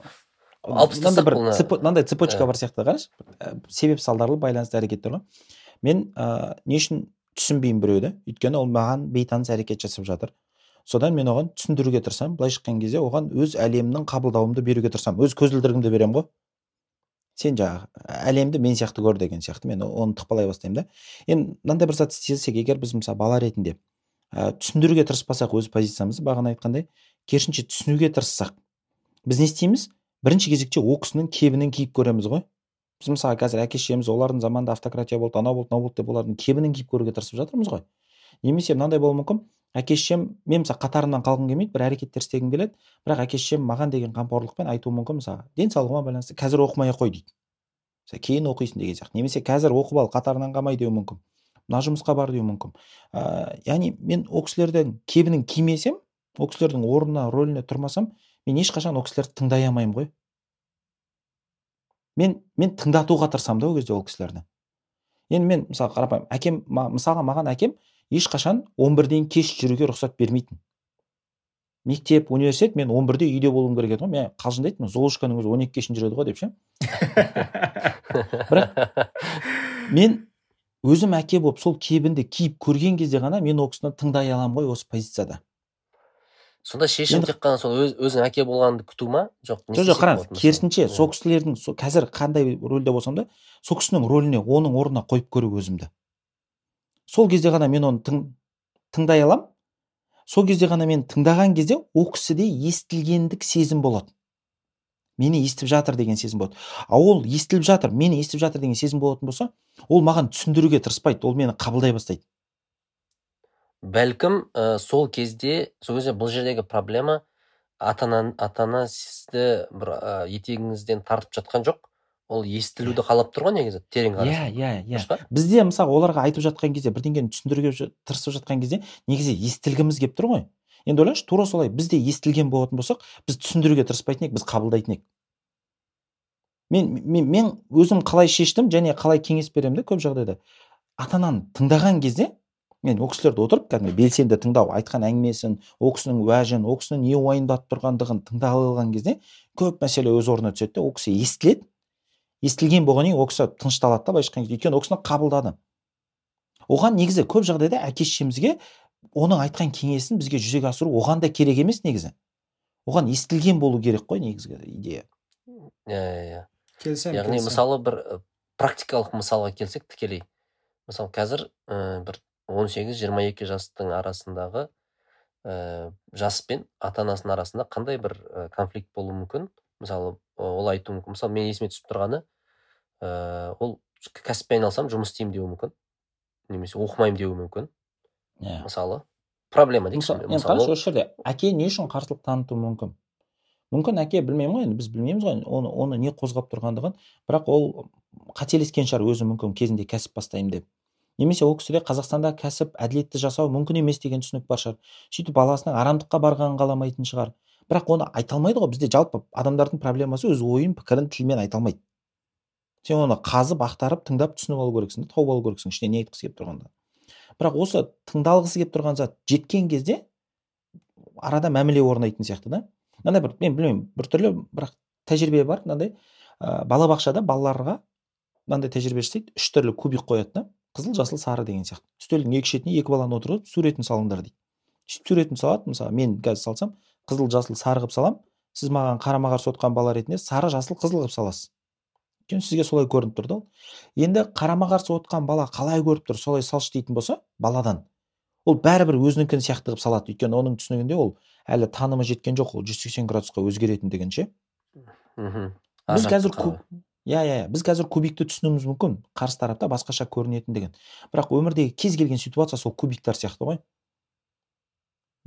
алып тастасақ бір мынандай цепочка Иә. бар сияқты қарашы. Ә, себеп салдарлы байланысты әрекеттер ғой мен ыыы не үшін түсінбеймін біреуді? Өйткені ол маған бейтаныс әрекет жасап жатыр. Содан мен оған түсіндіруге тырысамын. Былайша айтқан кезде оған өз әлемнің қабылдауымды беруге тырысамын. Өз көзілдірігімді беремін ғой. Сен жаңағы әлемді мен сияқты көр деген сияқты. Мен оны тықпалай бастаймын да. Енді мынандай бір зат істесек егер біз мысалы бала ретінде ә, түсіндіруге тырыспасақ өз позициямызды бағана айтқандай керісінше түсінуге тырыссақ біз не істейміз? Бірінші кезекте ол кісінің кебінін киіп көреміз ғой. Біз мысалы қазір әке шешеміз олардың заманында автократия болды анау болды мынау болды деп олардың кебінін киіп көруге тырысып жатырмыз ғой. Немесе мынандай болуы мүмкін әке шешем мен мысалы қатарынан қалғым келмейді бір әрекеттер істегім келеді. Бірақ әке шешем маған деген қамқорлықпен айтуы мүмкін. Мысалы денсаулығыма байланысты қазір оқымай ақ қой дейді. Мысалы кейін оқисың деген сияқты. Немесе қазір оқып ал қатарынан қалмай деуі мүмкін. Мына жұмысқа бар деуі мүмкін. Ыыы яғни мен ол кісілердің кебінін кимесем ол кісілердің орнына рөліне тұрмасам мен ешқашан ол кісілерді тыңдай алмаймын ғой. Мен мен тыңдатуға тырысамын да ол кезде ол кісілерді. Енді мен мысалы қарапайым әкем мысалға маған әкем ешқашан 11-ден кеш жүруге рұқсат бермейтін. Мектеп университет мен 11-де үйде болуым керек еді ғой. Мен қалжыңдайтынмын золушканың өзі он екіге шейін жүреді ғой деп ше. Мен өзім әке болып сол кебінді киіп көрген кезде ғана мен ол кісіні тыңдай аламын ғой осы позицияда. Сонда шешім тек қана сол өз, өзің әке болғаныңды күту ма? Жоқ жоқ жоқ қараңыз керісінше сол кісілердің қазір қандай рөлде болсам да сол кісінің рөліне оның орнына қойып көру өзімді. Сол кезде ғана мен оны тың, тыңдай аламын. Сол кезде ғана мен тыңдаған кезде ол кісіде естілгендік сезім болады мені естіп жатыр деген сезім болады. А ол естіліп жатыр мені естіп жатыр деген сезім болатын болса ол маған түсіндіруге тырыспайды ол мені қабылдай бастайды. Бәлкім ә, сол кезде сол кезде бұл жердегі проблема ата ана ата ана сізді бір ә, етегіңізден тартып жатқан жоқ. Ол естілуді қалап тұр ғой негізі терең иә қарасаң. иә иә. Па? Бізде мысалы оларға айтып жатқан кезде бірдеңені түсіндіруге тырысып жатқан кезде негізі естілгіміз келіп тұр ғой. Енді ойлашы тура солай біз де естілген болатын болсақ біз түсіндіруге тырыспайтын едік біз қабылдайтын едік. Мен, мен мен өзім қалай шештім және қалай кеңес беремін да көп жағдайда. Ата ананы тыңдаған кезде мен ол кісілерді отырып кәдімгі белсенді тыңдау айтқан әңгімесін ол кісінің уәжін ол кісінің не уайымдатып тұрғандығын тыңдап алған кезде көп мәселе өз орнына түседі де ол кісі естіледі. Естілген болғаннан кейін ол кісі тынышталады да былайша айтқан кезде өйткені ол кісіні қабылдады. Оған негізі көп жағдайда әке шешемізге оның айтқан кеңесін бізге жүзеге асыру оған да керек емес негізі. Оған естілген болу керек қой негізгі идея. Иә иә иә. Келісемін яғни мысалы бір практикалық мысалға келсек тікелей. Мысалы қазір ә, бір 18-22 жастың арасындағы ә, жас пен ата анасының арасында қандай бір ә, конфликт болуы мүмкін? Мысалы ол айтуы мүмкін. Мысалы мен есіме түсіп тұрғаны ә, ол кәсіппен айналысамын жұмыс істеймін деуі мүмкін. Немесе оқымаймын деуі мүмкін. Иә. Мысалы проблема дейікші мысалы енді қарашы осы жерде әке не үшін қарсылық танытуы мүмкін? Мүмкін әке білмеймін ғой енді біз білмейміз ғой оны оны не қозғап тұрғандығын. Бірақ ол қателескен шығар өзі мүмкін кезінде кәсіп бастаймын деп. Немесе ол кісіде қазақстанда кәсіп әділетті жасау мүмкін емес деген түсінік бар шығар. Сөйтіп баласының арамдыққа барғанын қаламайтын шығар. Бірақ оны айта алмайды ғой. Бізде жалпы адамдардың проблемасы өз ойын пікірін тілмен айта алмайды. Сен оны қазып ақтарып тыңдап түсініп алу керексің да тауып алу керексің ішіне не айтқысы келіп тұрғанын бірақ осы тыңдалғысы келіп тұрған зат жеткен кезде арада мәміле орнайтын сияқты да. Мынандай бір мен білмеймін біртүрлі бірақ тәжірибе бар мынандай ә, балабақшада балаларға мынандай тәжірибе жасайды үш түрлі кубик қояды да. Қызыл жасыл сары деген сияқты. Үстелдің екі шетіне екі баланы отырғызып суретін салыңдар дейді. Сөйтіп суретін салады мысалы мен қазір салсам қызыл жасыл сары қылып саламын сіз маған қарама қарсы отырған бала ретінде сары жасыл қызыл қылып саласыз. Өйткені сізге солай көрініп тұр да ол. Енді қарама қарсы отырған бала қалай көріп тұр солай салшы дейтін болса баладан. Ол бәрібір өзінікін сияқты қылып салады. Өйткені оның түсінігінде ол әлі танымы жеткен жоқ ол 180 градусқа өзгеретіндігін ше. Мхм. Біз қазір иә иә иә. біз қазір кубикті түсінуіміз мүмкін. Қарсы тарапта басқаша көрінетіндігін бірақ өмірдегі кез келген ситуация сол кубиктар сияқты ғой.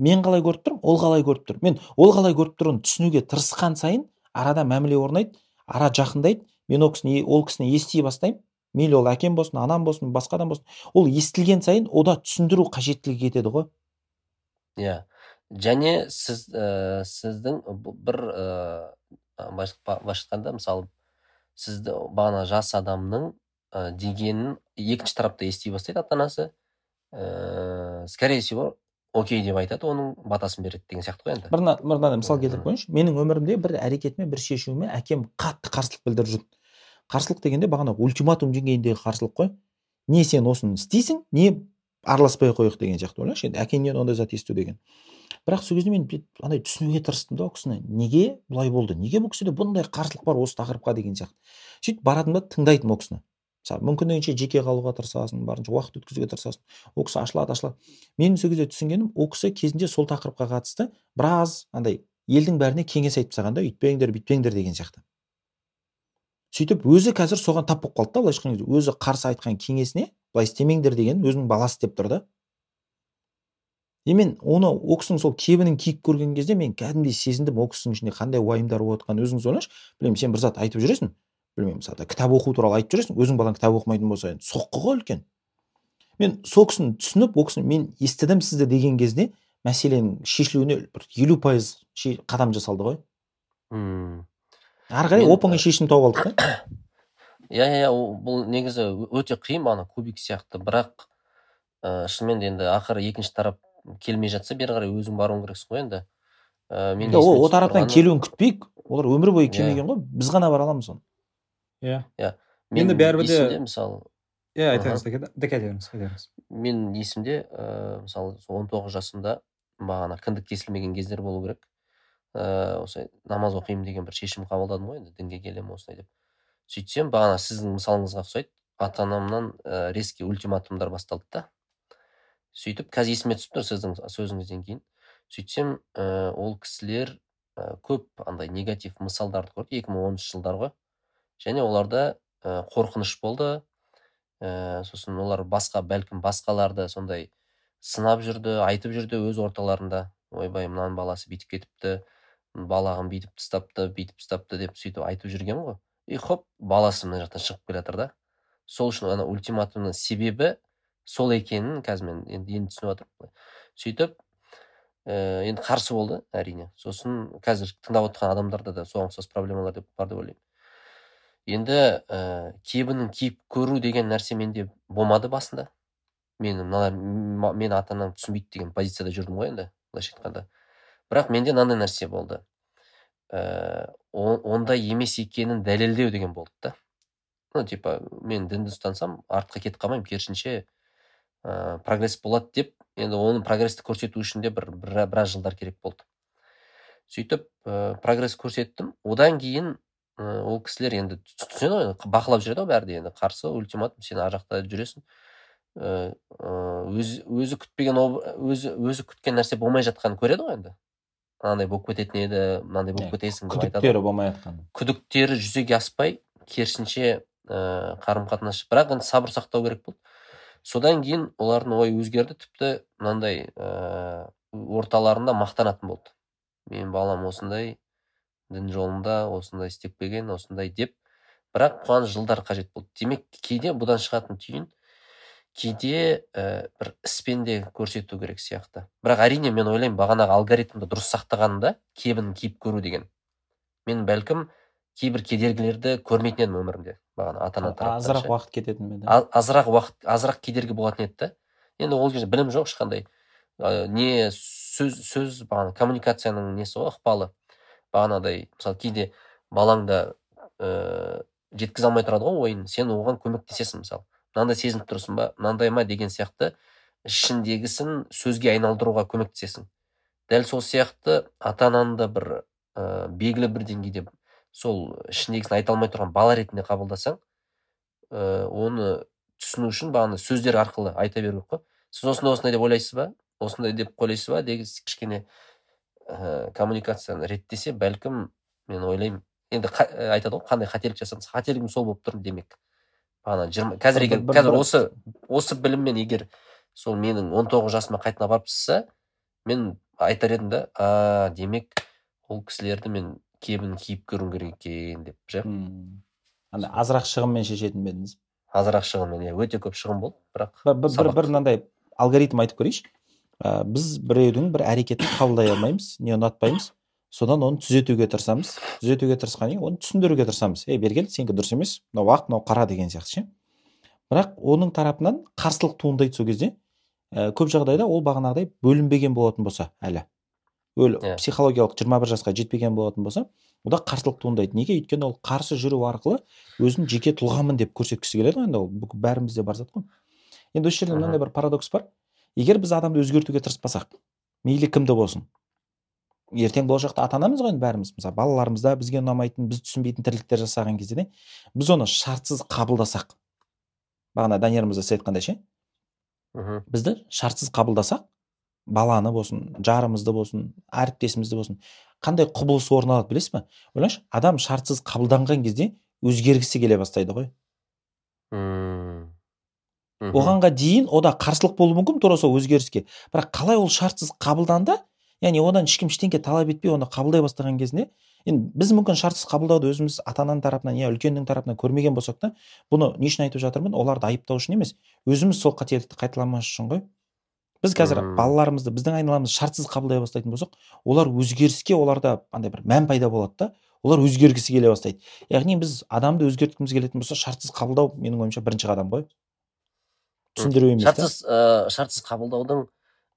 Мен қалай көріп тұрмын? ол қалай көріп тұр. мен ол қалай көріп тұрын түсінуге тырысқан сайын арада мәміле орнайды ара жақындайды. мен ол кісіні ол кісіні ести бастаймын. мейлі ол әкем болсын анам болсын басқа адам болсын. ол естілген сайын ода түсіндіру қажеттілігі кетеді ғой. Иә. Және сіз ә, сіздің бір ә, былайша айтқанда мысалы сізді бағана жас адамның ә, дегенін екінші тарапта ести бастайды ата анасы ә, скорее всего окей деп айтады оның батасын береді деген сияқты ғой енді. Бір мына- бір мынандай мысал келтіріп қояйыншы менің өмірімде бір әрекетіме бір шешуіме әкем қатты қарсылық білдіріп жүрді қарсылық дегенде бағана ультиматум деңгейіндегі қарсылық қой. Не сен осыны істейсің не араласпай ақ қояйық деген сияқты ойлашы. Енді әкеңнен ондай зат есту деген. Бірақ сол кезде мен андай түсінуге тырыстым да ол кісіні неге бұлай болды неге бұл кісіде бұндай қарсылық бар осы тақырыпқа деген сияқты. сөйтіп баратынмын да тыңдайтынмын ол кісіні. Мүмкіндігінше жеке қалуға тырысасың барынша уақыт өткізуге тырысасың. Ол кісі ашылады ашылады менің сол кезде түсінгенім ол кісі кезінде сол тақырыпқа қатысты біраз андай елдің бәріне кеңес айтып тастаған да үйтпеңдер бүйтпеңдер деген сияқты. Сөйтіп өзі қазір соған тап болып қалды да былайша айтқан кезде. Өзі қарсы айтқан кеңесіне былай істемеңдер деген өзінің баласы істеп тұр да. И мен оны ол кісінің сол кебінін киіп көрген кезде мен кәдімгідей сезіндім. Ол кісінің ішінде қандай уайымдар болып жатқанын өзіңіз ойлаңызшы. Білмеймін сен бір зат айтып жүресің. Білмеймін мысалы кітап оқу туралы айтып жүресің өзің балаң кітап оқымайтын болса енді соққы ғой үлкен. Мен сол кісіні түсініп ол кісіні мен естідім сізді деген кезде мәселенің шешілуіне бір елу пайыз қадам жасалды ғой. Мм ары қарай Мен, оп оңай шешім тауып алдық та. *coughs* Иә иә бұл негізі өте қиын бағана кубик сияқты. Бірақ ә, шынымен де енді ақыры екінші тарап келмей жатса бері қарай өзің баруың керексің ғой енді. Ә, мен Енді ол тараптан келуін күтпейік. Олар өмір бойы Иә. келмеген ғой. Біз ғана бара аламыз оны. Иә. Мен енді бәрібір де- мысалы иә айтыңыз дәке дәке айта беріңіз айта беріңіз. Мен есімде ә, мысалы он тоғыз жасымда бағана кіндік кесілмеген кездер болу керек. Ә, осылай намаз оқимын деген бір шешім қабылдадым ғой енді дінге келемін осылай деп. Сөйтсем бағана сіздің мысалыңызға ұқсайды ата анамнан ә, резкий ультиматумдар басталды да. Сөйтіп қазір есіме түсіп тұр сіздің сөзіңізден кейін. Сөйтсем ә, ол кісілер ә, көп андай негатив мысалдарды көрдік екі мың оныншы жылдар ғой. Және оларда ә, қорқыныш болды. Ә, сосын олар басқа бәлкім басқаларды сондай сынап жүрді айтып жүрді өз орталарында. Ойбай мынаның баласы бүйтіп кетіпті балағын бүйтіп тастапты бүйтіп тастапты деп сөйтіп айтып жүрген ғой. И хоп баласы мына жақтан шығып келе да. Сол үшін ана ультиматумның себебі сол екенін қазір мен енді енді түсініп жатырмын сөйтіп ә, енді қарсы болды әрине. Сосын қазір тыңдап отырған адамдарда да соған ұқсас проблемалар деп бар деп ойлаймын. Енді ә, кебінін киіп көру деген нәрсе менде болмады басында. Мен мыналар м- мен ата анам түсінбейді деген позицияда жүрдім ғой енді былайша айтқанда. Бірақ менде мынандай нәрсе болды. Ә, ондай емес екенін дәлелдеу деген болды да. Ну типа мен дінді ұстансам артқа кетіп қалмаймын керісінше ә, прогресс болады деп енді оны прогрессті көрсету үшін де бір, бір біраз жылдар керек болды. Сөйтіп ә, прогресс көрсеттім. Одан кейін ол кісілер енді түсінеді ғой бақылап жүреді ғой бәрі де енді қарсы ультиматум сен ар жақта жүресің. Ә, өзі өзі күтпеген өзі өзі күткен нәрсе болмай жатқанын көреді ғой енді. Мынандай болып кететін еді мынандай болып кетесің деп айтады күдіктері болмай жатқан. Күдіктері жүзеге аспай керісінше ә, қарым қатынас бірақ енді сабыр сақтау керек болды. Содан кейін олардың ойы өзгерді тіпті мынандай ә, орталарында мақтанатын болды. Менің балам осындай дін жолында осындай істеп келген осындай деп. Бірақ бұған жылдар қажет болды. Демек кейде бұдан шығатын түйін кейде ә, бір іспен де көрсету керек сияқты. Бірақ әрине мен ойлаймын бағанағы алгоритмді дұрыс сақтағанымда кебін киіп көру деген. Мен бәлкім кейбір кедергілерді көрмейтін едім өмірімде бағана ата ана тараптан азырақ уақыт кететін? А- азырақ уақыт азырақ кедергі болатын еді да. Енді ол кезде білім жоқ ешқандай ә, не сөз сөз бағана коммуникацияның несі ғой ықпалы. Бағанадай мысалы кейде балаңда ә, жеткізе алмай тұрады ғой ойын сен оған көмектесесің мысалы. Мынандай сезініп тұрсың ба? Мынандай ма? деген сияқты ішіндегісін сөзге айналдыруға көмектесесің. Дәл сол сияқты ата ананы да бір ә, белгілі бір деңгейде сол ішіндегісін айта алмай тұрған бала ретінде қабылдасаң ә, оны түсіну үшін бағана сөздер арқылы айта беру керек қой. Сіз осындай осындай деп ойлайсыз ба? Осындай деп ойлайсыз ба? деген кішкене коммуникацияны реттесе бәлкім мен ойлаймын енді ә, айтады ғой қандай қателік жасадым қателігім сол болып тұр демек. Бағана жиырма қазір егер қазір осы осы біліммен егер сол менің 19 жасыма қайтадан барып түссе мен айтар едім да а демек ол кісілерді мен кебін киіп көруім керек екен деп ше андай азырақ шығынмен шешетін бе едіңіз? Азырақ шығынмен иә өте көп шығын болды бірақ бір мынандай алгоритм айтып көрейінші. Ә, біз біреудің бір әрекетін қабылдай алмаймыз не ұнатпаймыз. Содан оны түзетуге тырысамыз. Түзетуге тырысқаннан кейін оны түсіндіруге тырысамыз. Ей бері кел сенікі дұрыс емес мынау ақ мынау қара деген сияқты ше. Бірақ оның тарапынан қарсылық туындайды сол кезде. Ә, көп жағдайда ол бағанағыдай бөлінбеген болатын болса әлі. Өл Иә. психологиялық 21 жасқа жетпеген болатын болса онда қарсылық туындайды. Неге? Өйткені ол қарсы жүру арқылы өзін жеке тұлғамын деп көрсеткісі келеді ғой. Енді ол бәрімізде бар зат қой. Енді осы жерде мынандай бір парадокс бар. Егер біз адамды өзгертуге тырыспасақ мейлі кімді болсын? Ертең болашақта ата анамыз ғой енді бәріміз. Мысалы балаларымызда бізге ұнамайтын біз түсінбейтін тірліктер жасаған кезде де біз оны шартсыз қабылдасақ. Бағана данияр мырза сіз айтқандай ше? Мхм. Бізді шартсыз қабылдасақ баланы болсын жарымызды болсын әріптесімізді болсын қандай құбылыс орын алады білесіз ба ойлаңызшы адам шартсыз қабылданған кезде өзгергісі келе бастайды ғой. Мм. Оғанға дейін ода қарсылық болуы мүмкін тура сол өзгеріске. Бірақ қалай ол шартсыз қабылданды яғни одан ешкім ештеңке талап етпей оны қабылдай бастаған кезінде енді біз мүмкін шартсыз қабылдауды өзіміз ата ананың тарапынан я үлкеннің тарапынан көрмеген болсақ та бұны не үшін айтып жатырмын? Оларды айыптау үшін емес. Өзіміз сол қателікті қайталамас үшін ғой. Біз қазір балаларымызды біздің айналамызды шартсыз қабылдай бастайтын болсақ олар өзгеріске оларда андай бір мән пайда болады да олар өзгергісі келе бастайды. Яғни біз адамды өзгерткіміз келетін болса шартсыз қабылдау менің ойымша бірінші қадам ғой. Түсіндіру емес шартсыз ә, шартсыз қабылдаудың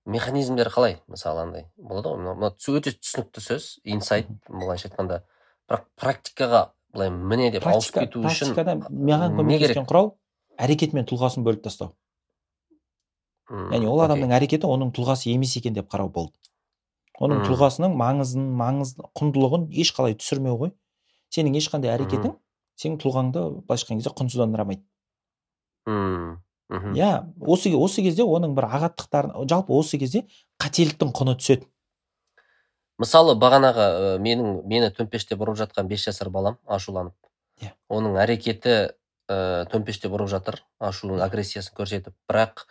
механизмдері қалай мысалы андай болады ғой мына- өте түсінікті сөз инсайт былайша айтқанда. Бірақ практикаға былай міне деп ауысып кету үшін практикада маған көмектескен құрал әрекет мен тұлғасын бөліп тастау. Яғни ол адамның әрекеті оның тұлғасы емес екен деп қарау болды. Оның Мм. тұлғасының маңызын маңыз құндылығын ешқалай түсірмеу ғой. Сенің ешқандай әрекетің сенің тұлғаңды былайша айтқан кезде құнсыздандырамайды. М, мхм. иә осы осы кезде оның бір ағаттықтарын жалпы осы кезде қателіктің құны түседі. Мысалы бағанағы менің мені төмпештеп ұрып жатқан бес жасар балам ашуланып. Иә. оның әрекеті ә, төмпештеп ұрып жатыр ашуын агрессиясын көрсетіп. Бірақ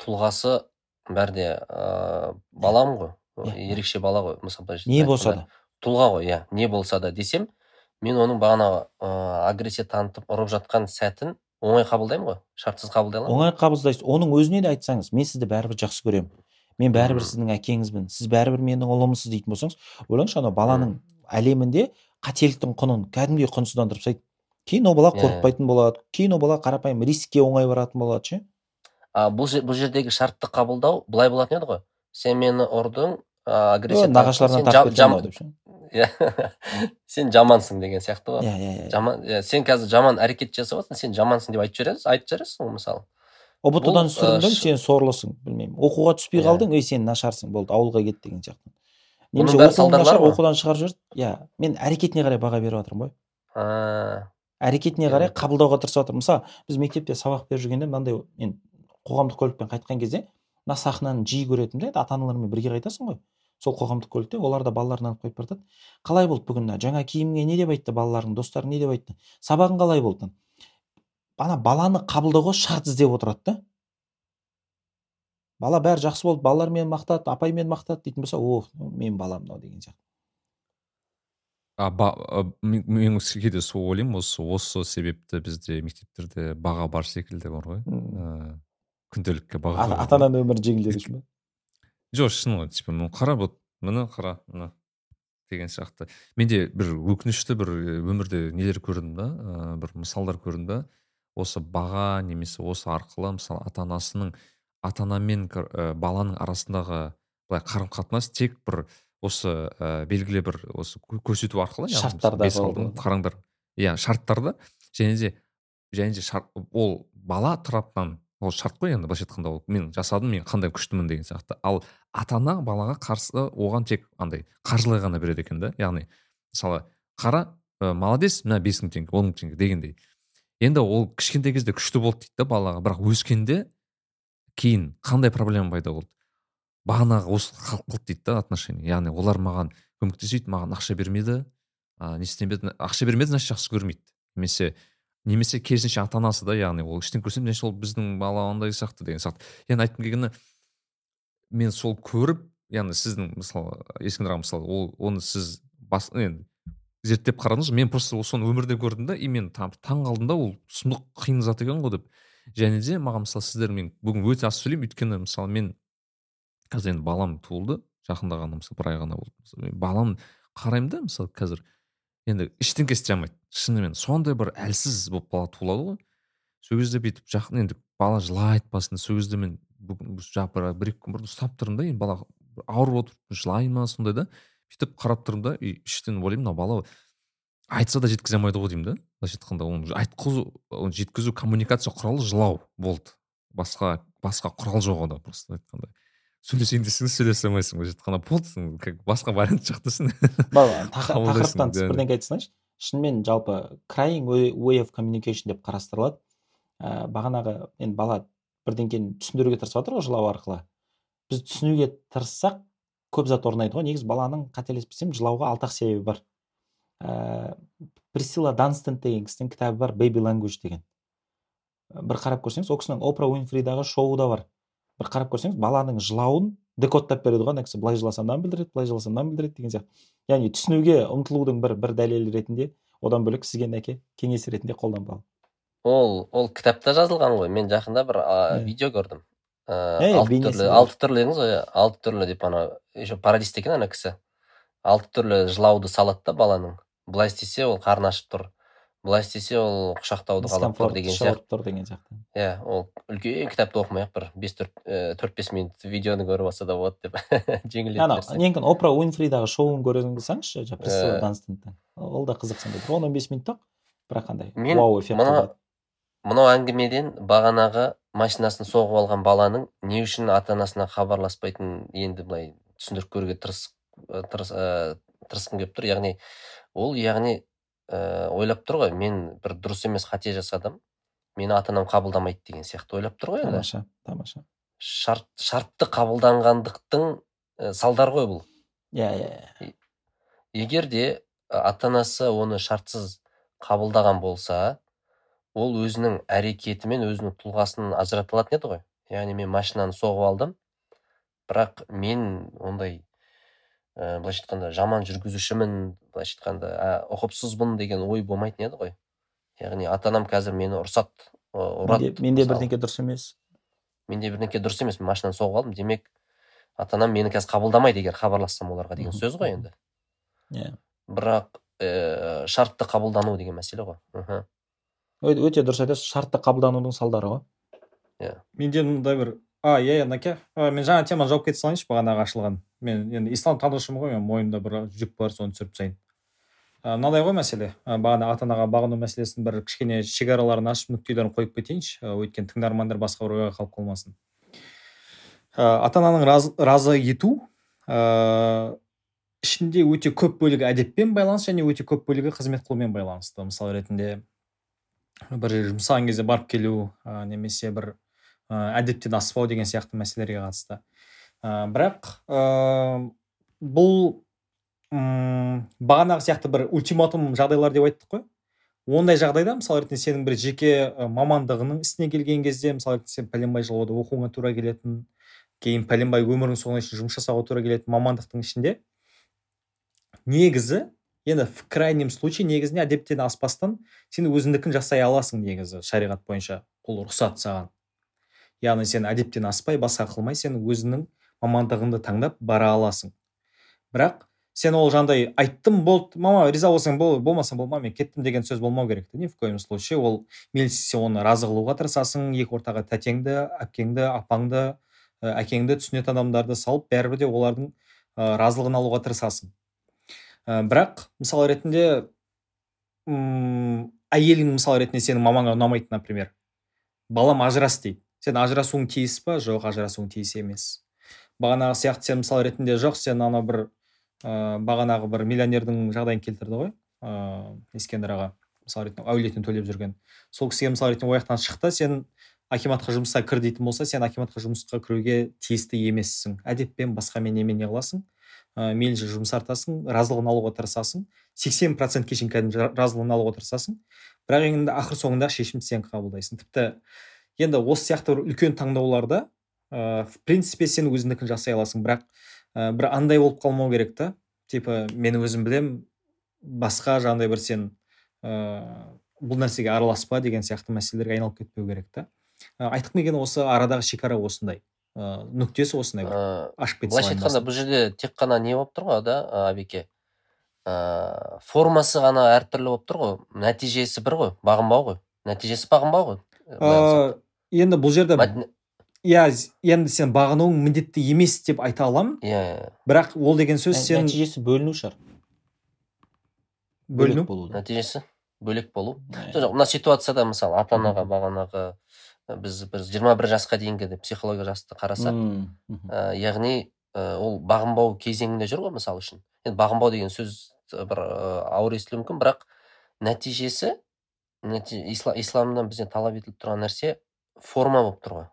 тұлғасы бәрде ә, балам ғой. Иә. ерекше бала ғой мысалы не болса да. Тұлға ғой иә не болса да. Десем мен оның бағанағы ә, агрессия танытып ұрып жатқан сәтін оңай қабылдаймын ғой шартсыз қабылдай аламын. Оңай қабылдайсыз. Оның өзіне де айтсаңыз мен сізді бәрібір жақсы көремін. Мен бәрібір сіздің әкеңізбін. Сіз бәрібір менің ұлымсыз дейтін болсаңыз ойлаңызшы анау баланың әлемінде қателіктің құнын кәдімгідей құнсыздандырып тастайды. Кейін ол бала Иә, қорықпайтын болады кейін ол бала қарапайым рискке оңай баратын болады ше? А бұл, жер- бұл жердегі шартты қабылдау былай болатын еді ғой. Сен мені ұрдың ә, агрессия Ö, *laughs* иә сен жамансың деген сияқты ғой. Иә иә иә жаман иә, сен қазір жаман әрекет жасап жатрсың сен жамансың деп айтып жібересіз айтып жібересің ғой мысалы. Ұбт дан ә, сүріндің сен сорлысың білмеймін. Оқуға түспей қалдың ей сен нашарсың болды ауылға кет деген сияқты. Немесе оқуың нашар оқудан шығарып жіберді. Иә мен әрекетіне қарай баға беріп жатырмын ғой. Әрекетіне қарай қабылдауға тырысып жатырмын мысалы біз мектепте сабақ беріп жүргенде мынандай мен қоғамдық көлікпен қайтқан кезде мына сахнаны жиі көретінмін да енді ата аналармен бірге қайтасың ғой. Сол қоғамдық көлікте олар да балаларын алып қойып баратады қалай болды бүгін жаңа киіміңе не деп айтты балаларың достарың не деп айтты? Сабағың қалай болды? Ана баланы қабылдауға шарт іздеп отырады да бала бәрі жақсы болды балалар мені мақтады апай мені мақтады дейтін болса о менің балам мынау деген сияқты. А, ба, а, мен мен кейде сол ойлаймын осы осы себепті бізде мектептерде баға бар секілді бар ғой. М. ә, күнделікке баға ата ананың өмірін жеңілдету үшін ба жоқ шын ғой типа қара вот міне қара мына деген сияқты. Менде бір өкінішті бір э, өмірде нелер көрдім да ә, бір мысалдар көрдім да. Осы баға немесе осы арқылы мысалы ата анасының ата ана мен ә, баланың арасындағы былай қарым қатынас тек бір осы ә, белгілі бір осы кө- көрсету арқылы Шарттарда қараңдар. Иә шарттарда және де және де шарт, ол бала тарапынан ол шарт қой енді былайша айтқанда ол. Мен жасадым мен қандай күштімін? деген сияқты. Ал ата ана балаға қарсы оған тек андай қаржылай ғана береді екен да. Яғни мысалы қара ә, молодец мына бес мың теңге он мың теңге дегендей. Енді ол кішкентай кезде күшті болды дейді да балаға. Бірақ өскенде кейін қандай проблема пайда болды? Бағанағы осы халық қылды дейді да отношение. Яғни олар маған көмектеспейді маған ақша бермеді. А, не істемеді ақша бермеді значит жақсы көрмейді. Немесе немесе керісінше ата анасы да яғни ол көрсетпейді значит ол біздің бала андай сияқты деген сияқты. Яғни айтқым келгені мен сол көріп яғни сіздің мысалы ескендір аға мысалы ол оны сіз бас енді зерттеп қарадыңыз мен просто соны өмірде көрдім да и мен таң қалдым да ол сұмдық қиын зат екен ғой деп. Және де маған мысалы сіздер мен бүгін өте аз сөйлеймін өйткені мысалы мен қазір енді балам туылды жақында ғана мысалы бір ай ғана болды. Балам қараймын да мысалы қазір. Енді ештеңе істей алмайды. Шынымен сондай бір әлсіз болып бала туылады ғой. Сол кезде бүйтіп жақын енді бала жылайды басында сол кезде мен бүгін бір, бір екі күн бұрын ұстап тұрмын да енді бала ауырып отыр жылай ма сондай да бүйтіп қарап тұрмын да и іштен ойлаймын мына бала айтса да жеткізе алмайды ғой деймін да. Былайша айтқанда оны айтқызу оны жеткізу коммуникация құралы жылау болды. Басқа басқа құрал жоқ онда просто айтқанда. Сөйлесейін десең сөйлесе алмайсың былайша айтқанда болды как басқа вариант жоқ *laughs* десең тақырыптан тыс бірдеңе айта салайыншы шынымен жалпы crying way of communication деп қарастырылады. Ә, бағанағы енді бала бірдеңкені түсіндіруге тырысып жатыр ғой жылау арқылы. Біз түсінуге тырыссақ көп зат орнайды ғой. Негізі баланың қателеспесем жылауға алты ақ себебі бар. Ә, присила данстон деген кісінің кітабы бар бэби language деген. Бір қарап көрсеңіз ол кісінің опра уинфридағы шоуы да бар. Бір қарап көрсеңіз баланың жылауын декодтап береді ғой. Ана кісі былай жыласа мынаны білдіреді былай жыласа мынаны білдіреді деген сияқты. Яғни түсінуге ұмтылудың бір бір дәлелі ретінде одан бөлек сізге нәке кеңес ретінде қолданбалы. Ол ол кітапта жазылған ғой. Мен жақында бір ә, видео көрдім. Ыыы алты түрлі алты түрлі дедіңіз ғой. Алты түрлі деп ана еще пародист екен ана кісі. Алты түрлі жылауды салады да баланың. Былай істесе ол қарны ашып тұр. Былай істесе ол құшақтауды қалап тұр деген сияқты. тұр деген сияқты. Иә ол үлкен кітапты оқымай ақ бір бес төрт төрт бес минут видеоны көріп алса да болады деп *laughs* жеңілдетіп ана ненікін опра уинфридағы шоуын көретін болсаңызшы ол да қызық сондай бір он он бес минут ақ бірақ андай мен вау эффект мынау әңгімеден бағанағы машинасын соғып алған баланың не үшін ата анасына хабарласпайтынын енді былай түсіндіріп көруге тырыс тырыс тырысқым келіп тұр. Яғни ол яғни ә, ойлап тұр ғой мен бір дұрыс емес қате жасадым. Мені ата анам қабылдамайды деген сияқты ойлап тұр ғой енді. Тамаша тамаша. Шарт шартты қабылданғандықтың ә, салдары ғой бұл. Иә иә иә. Егер де ата анасы оны шартсыз қабылдаған болса ол өзінің әрекетімен өзінің тұлғасын ажырата алатын еді ғой. Яғни мен машинаны соғып алдым. Бірақ мен ондай ә, былайша айтқанда жаман жүргізушімін былайша айтқанда ә, ұқыпсызбын деген ой болмайтын еді ғой. Яғни ата анам қазір мені ұрсады ұрады менде бірдеңке дұрыс емес. Менде бірдеңке дұрыс емес мен машинаны соғып алдым. Демек ата анам мені қазір қабылдамайды егер хабарлассам оларға деген сөз ғой енді. Иә. Бірақ ә, шартты қабылдану деген мәселе ғой. Мхм. Өте дұрыс айтасыз шартты қабылданудың салдары ғой. Иә. Менде мындай бір а иә иә наке мен жаңа теманы жауып кете салайыншы бағанағы ашылған мен енді ислам танушымын ғой мен мойнымда бір жүк бар соны түсіріп тастайын. Мынадай ғой мәселе. Бағана ата анаға бағыну мәселесін бір кішкене шекараларын ашып нүктелерін қойып кетейінші. Өйткені тыңдармандар басқа бір ойға қалып қалмасын. Ата ананың разы, разы ету ә, ішінде өте көп бөлігі әдеппен байланысты және өте көп бөлігі қызмет қылумен байланысты. Мысал ретінде бір жерге жұмсаған кезде барып келу ә, немесе бір ә, әдептен аспау деген сияқты мәселелерге қатысты. Ә, бірақ ә, бұл м бағанағы сияқты бір ультиматум жағдайлар деп айттық қой. Ондай жағдайда мысалы ретінде сенің бір жеке мамандығының ісіне келген кезде мысалы ретінде сен пәленбай жыл оқуыңа тура келетін кейін пәленбай өміріңнің соңына шейін жұмыс жасауға тура келетін мамандықтың ішінде негізі енді в крайнем случае негізінде әдептен аспастан сен өзіңдікін жасай аласың негізі шариғат бойынша. Бұл рұқсат саған. Яғни сен әдептен аспай басқа қылмай сен өзіңнің мамандығыңды таңдап бара аласың. Бірақ сен ол жаңағыдай айттым болды мама риза болсаң бол болмасаң болма мен кеттім деген сөз болмау керек ни в коем случае. Ол мейлінше сен оны разы қылуға тырысасың екі ортаға тәтеңді әпкеңді апаңды әкеңді түсінетін адамдарды салып бәрібір де олардың ә, разылығын алуға тырысасың. Ә, бірақ мысал ретінде м әйелің мысал ретінде сенің мамаңа ұнамайды например. Балам ажырас дейді. Сен ажырасуың тиіс па жоқ ажырасуың тиіс емес. Бағанағы сияқты сен мысал ретінде жоқ сен анау бір ә, бағанағы бір миллионердің жағдайын келтірді ғой ыыы ескендір аға мысалы ретінде әулетін төлеп жүрген. Сол кісіге мысалы ретінде ол жақтан шықты сен акиматқа жұмысқа кір дейтін болса сен акиматқа жұмысқа кіруге тиісті емессің. Әдеппен басқамен немен не қыласың ә, мейлінше жұмсартасың разылығын алуға тырысасың сексен процентке шейін кәдімгі разылығын алуға тырысасың. Бірақ енді ақыр соңында шешімді сен қабылдайсың. Тіпті енді осы сияқты бір үлкен таңдауларда ә, в принципе сен өзіңдікін жасай аласың. Бірақ ә, бір андай болып қалмау керек та. Типа мен өзім білем басқа жаңағыдай бір сен ә, бұл нәрсеге араласпа деген сияқты мәселелерге айналып кетпеу керек та. Ә, айтқым келгені осы арадағы шекара осындай? Ә, нүктесі осындай бір? Ашып кете былайша айтқанда бұл жерде тек қана не болып тұр ғой да әбеке ә, формасы ғана әртүрлі болып тұр ғой. Нәтижесі бір ғой бағынбау ғой. Нәтижесі бағынбау ғой енді бұл жерде иә енді сен бағынуың міндетті емес деп айта аламын. Иә. Бірақ ол деген сөз сен нәтижесі бөліну шығар бөліну? Нәтижесі бөлек болу. Жоқ мына ситуацияда мысалы ата анаға бағанағы біз бір жиырма бір жасқа дейінгі деп психология жасты қарасақ ә, яғни ә, ол бағынбау кезеңінде жүр ғой мысалы үшін. Енді бағынбау деген сөз бір ә, ауыр естілуі мүмкін бірақ нәтижесі нәти- исла- исламнан бізден талап етіліп тұрған нәрсе форма болып тұр ғой.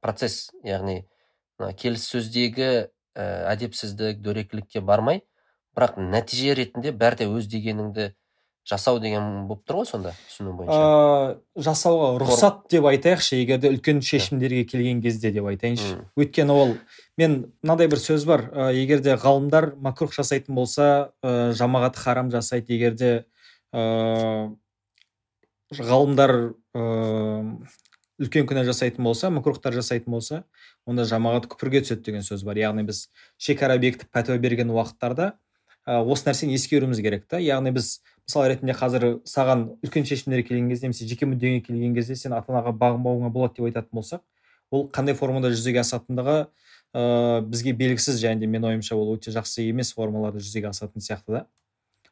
Процесс яғни мына келіссөздегі ә, әдепсіздік дөрекілікке бармай бірақ нәтиже ретінде бәрі де өз дегеніңді жасау деген болып тұр ғой сонда түсіну бойынша. Ә, жасауға рұқсат деп айтайықшы егер де үлкен шешімдерге келген кезде деп айтайыншы. Өйткені ол мен мынандай бір сөз бар ә, егер де ғалымдар макрух жасайтын болса ә, жамағат харам жасайды егер де ә, ғалымдар ә, үлкен күнә жасайтын болса макрухтар жасайтын болса онда жамағат күпірге түседі деген сөз бар. Яғни біз шекара бекітіп пәтуа берген уақыттарда ә, осы нәрсені ескеруіміз керек та. Яғни біз мысал ретінде қазір саған үлкен шешімдер келген кезде немесе жеке мүддеңе келген кезде сен ата анаға бағынбауыңа болады деп айтатын болсақ ол қандай формада жүзеге асатындығы ә, бізге белгісіз. Және де менің ойымша ол өте жақсы емес формаларда жүзеге асатын сияқты да.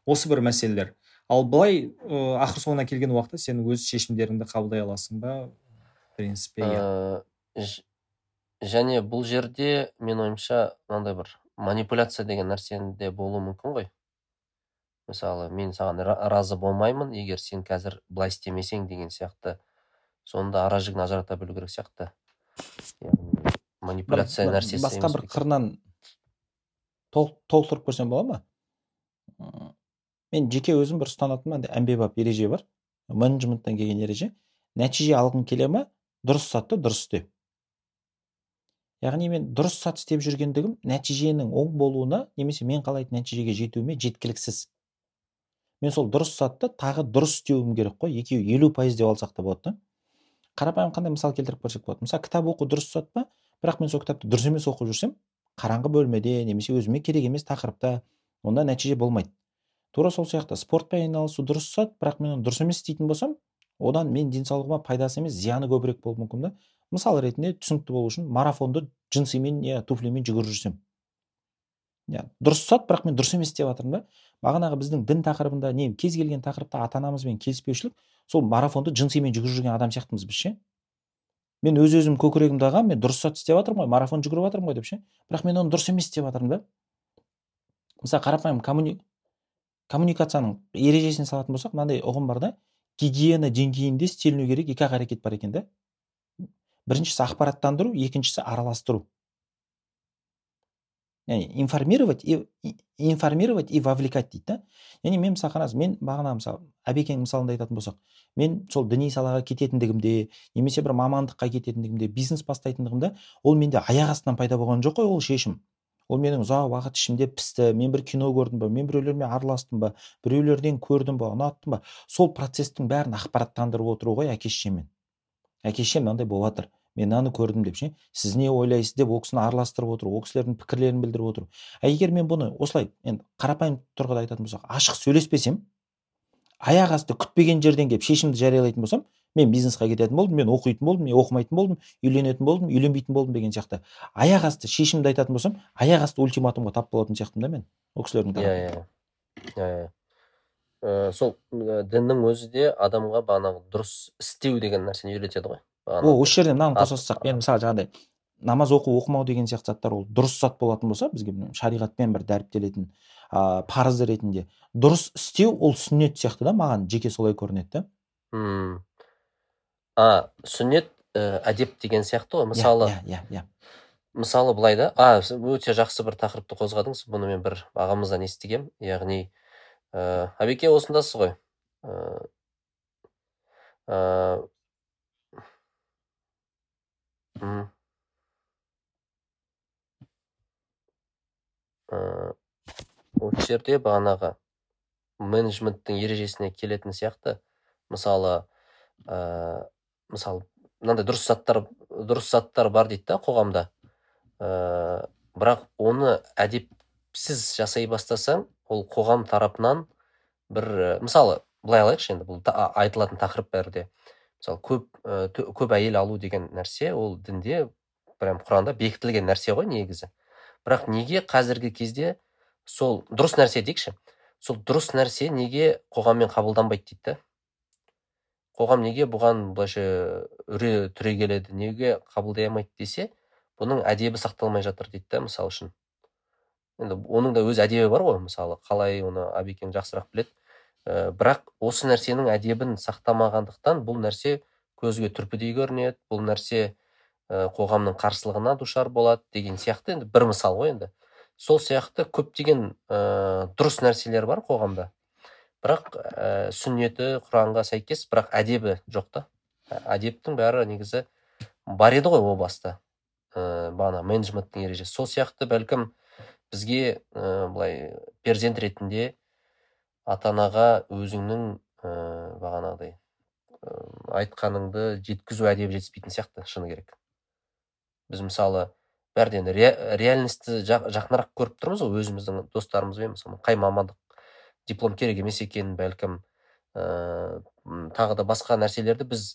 Осы бір мәселелер. Ал былай ә, ақыр соңына келген уақытта сен өз шешімдеріңді қабылдай аласың ба? Принципе иә ж- және бұл жерде мен ойымша мынандай бір манипуляция деген нәрсені де болуы мүмкін ғой. Мысалы мен саған ра- разы болмаймын егер сен қазір былай істемесең деген сияқты. Сонда ара жігін ажырата білу керек сияқты. Яғни манипуляция нәрсесі басқа бір қырынан тол- толықтырып көрсем бола ма? Мен жеке өзім бір ұстанатын андай әмбебап ереже бар. Менеджменттен келген ереже. Нәтиже алғың келе ма дұрыс затты дұрыс істе. Яғни мен дұрыс зат істеп жүргендігім нәтиженің оң болуына немесе мен қалайтын нәтижеге жетуіме жеткіліксіз. Мен сол дұрыс затты тағы дұрыс істеуім керек қой екеуі елу пайыз деп алсақ та болады да. Қарапайым қандай мысал келтіріп көрсек болады. Мысалы кітап оқу дұрыс зат па? Бірақ мен сол кітапты дұрыс емес оқып жүрсем қараңғы бөлмеде немесе өзіме керек емес тақырыпта онда нәтиже болмайды. Тура сол сияқты спортпен айналысу дұрыс зат бірақ мен оны дұрыс емес істейтін болсам одан мен денсаулығыма пайдасы емес зияны көбірек болуы мүмкін да. Мысал ретінде түсінікті болу үшін марафонды джинсимен я туфлимен жүгіріп жүрсем. Иә дұрыс зат бірақ мен дұрыс емес деп жатырмын да. Бағанағы біздің дін тақырыбында не кез келген тақырыпта ата анамызбен келіспеушілік сол марафонды джинсимен жүгіріп жүрген адам сияқтымыз біз ше? Мен өз өзім көкірегімді ағам мен дұрыс зат істеп жатырмын ғой марафон жүгіріп жатырмын ғой деп ше? Бірақ мен оны дұрыс емес істеп жатырмын да. Мысалы қарапайым коммуни... коммуникацияның ережесін салатын болсақ мынандай ұғым бар да. Гигиена деңгейінде істеліну керек екі ақ әрекет бар екен да. Біріншісі ақпараттандыру екіншісі араластыру. Яғни информировать и информировать и вовлекать дейді да. Яғни мен мысалы қараңыз мен бағана мысалы әбекеңнің мысалында айтатын болсақ мен сол діни салаға кететіндігімде немесе бір мамандыққа кететіндігімде бизнес бастайтындығымда ол менде аяқ астынан пайда болған жоқ қой ол шешім. Ол менің ұзақ уақыт ішімде пісті мен бір кино көрдім ба мен біреулермен араластым ба біреулерден көрдім ба ұнаттым ба сол процестің бәрін ақпараттандырып отыру ғой әке шешеммен әке шешем мынандай болып жатыр мен мынаны көрдім деп ше сіз не ойлайсыз деп ол кісіні араластырып отыру ол кісілердің пікірлерін білдіріп отыру. А егер мен бұны осылай енді қарапайым тұрғыда айтатын болсақ ашық сөйлеспесем аяқ асты күтпеген жерден келіп шешімді жариялайтын болсам мен бизнесқа кететін болдым мен оқитын болдым мен оқымайтын болдым үйленетін болдым үйленбейтін болдым деген сияқты. Аяқ асты шешімді айтатын болсам аяқ асты ультиматумға тап болатын сияқтымын да мен ол кісілердің иә тарапынан иә. Иә Ә, сол ә, діннің өзі де адамға бағанағы дұрыс істеу деген нәрсені үйретеді ғой. О осы жерде мынаны қоса салсақ мен мысалы жаңағыдай намаз оқу оқымау деген сияқты заттар ол дұрыс зат болатын болса бізге шариғатпен бір дәріптелетін ыыы парызы ретінде дұрыс істеу ол сүннет сияқты да маған жеке солай көрінеді да. А сүннет ә, әдеп деген сияқты ғой Иә, мысалы. иә иә иә. Мысалы былай да. А өте жақсы бір тақырыпты қозғадыңыз. Бұны мен бір ағамыздан естігем. Яғни ә, әбеке осындасыз ғой. Ә, ә, м, ә, осы жерде бағанағы менеджменттің ережесіне келетін сияқты. Мысалы ә, мысалы мынандай дұрыс заттар дұрыс заттар бар дейді да қоғамда. Ә, бірақ оны әдепсіз жасай бастасаң ол қоғам тарапынан бір мысалы былай алайықшы енді бұл та- айтылатын тақырып бәрі мысалы көп ә, көп әйел алу деген нәрсе ол дінде прям құранда бекітілген нәрсе ғой негізі. Бірақ неге қазіргі кезде сол дұрыс нәрсе дейікші? Сол дұрыс нәрсе неге қоғаммен қабылданбайды дейді да? Қоғам неге бұған былайша үре түрегеледі неге қабылдай алмайды десе бұның әдебі сақталмай жатыр дейді да мысалы үшін. Енді оның да өз әдебі бар ғой мысалы қалай оны абекең жақсырақ біледі. Ә, бірақ осы нәрсенің әдебін сақтамағандықтан бұл нәрсе көзге түрпідей көрінеді бұл нәрсе ә, қоғамның қарсылығына душар болады деген сияқты. Енді бір мысал ғой енді. Сол сияқты көптеген ә, дұрыс нәрселер бар қоғамда. Бірақ ә, сүннеті құранға сәйкес бірақ әдебі жоқ та. Ә, әдептің бәрі негізі бар еді ғой о баста. Ә, бағана менеджменттің ережесі. Сол сияқты бәлкім бізге ә, былай перзент ретінде ата анаға өзіңнің ә, бағанағыдай ә, айтқаныңды жеткізу әдебі жетіспейтін сияқты шыны керек. Біз мысалы бәріден ре, реальностьті жақ- жақынырақ көріп тұрмыз ғой өзіміздің достарымызбен мысалы қай мамандық диплом керек емес екенін бәлкім ә, тағы да басқа нәрселерді біз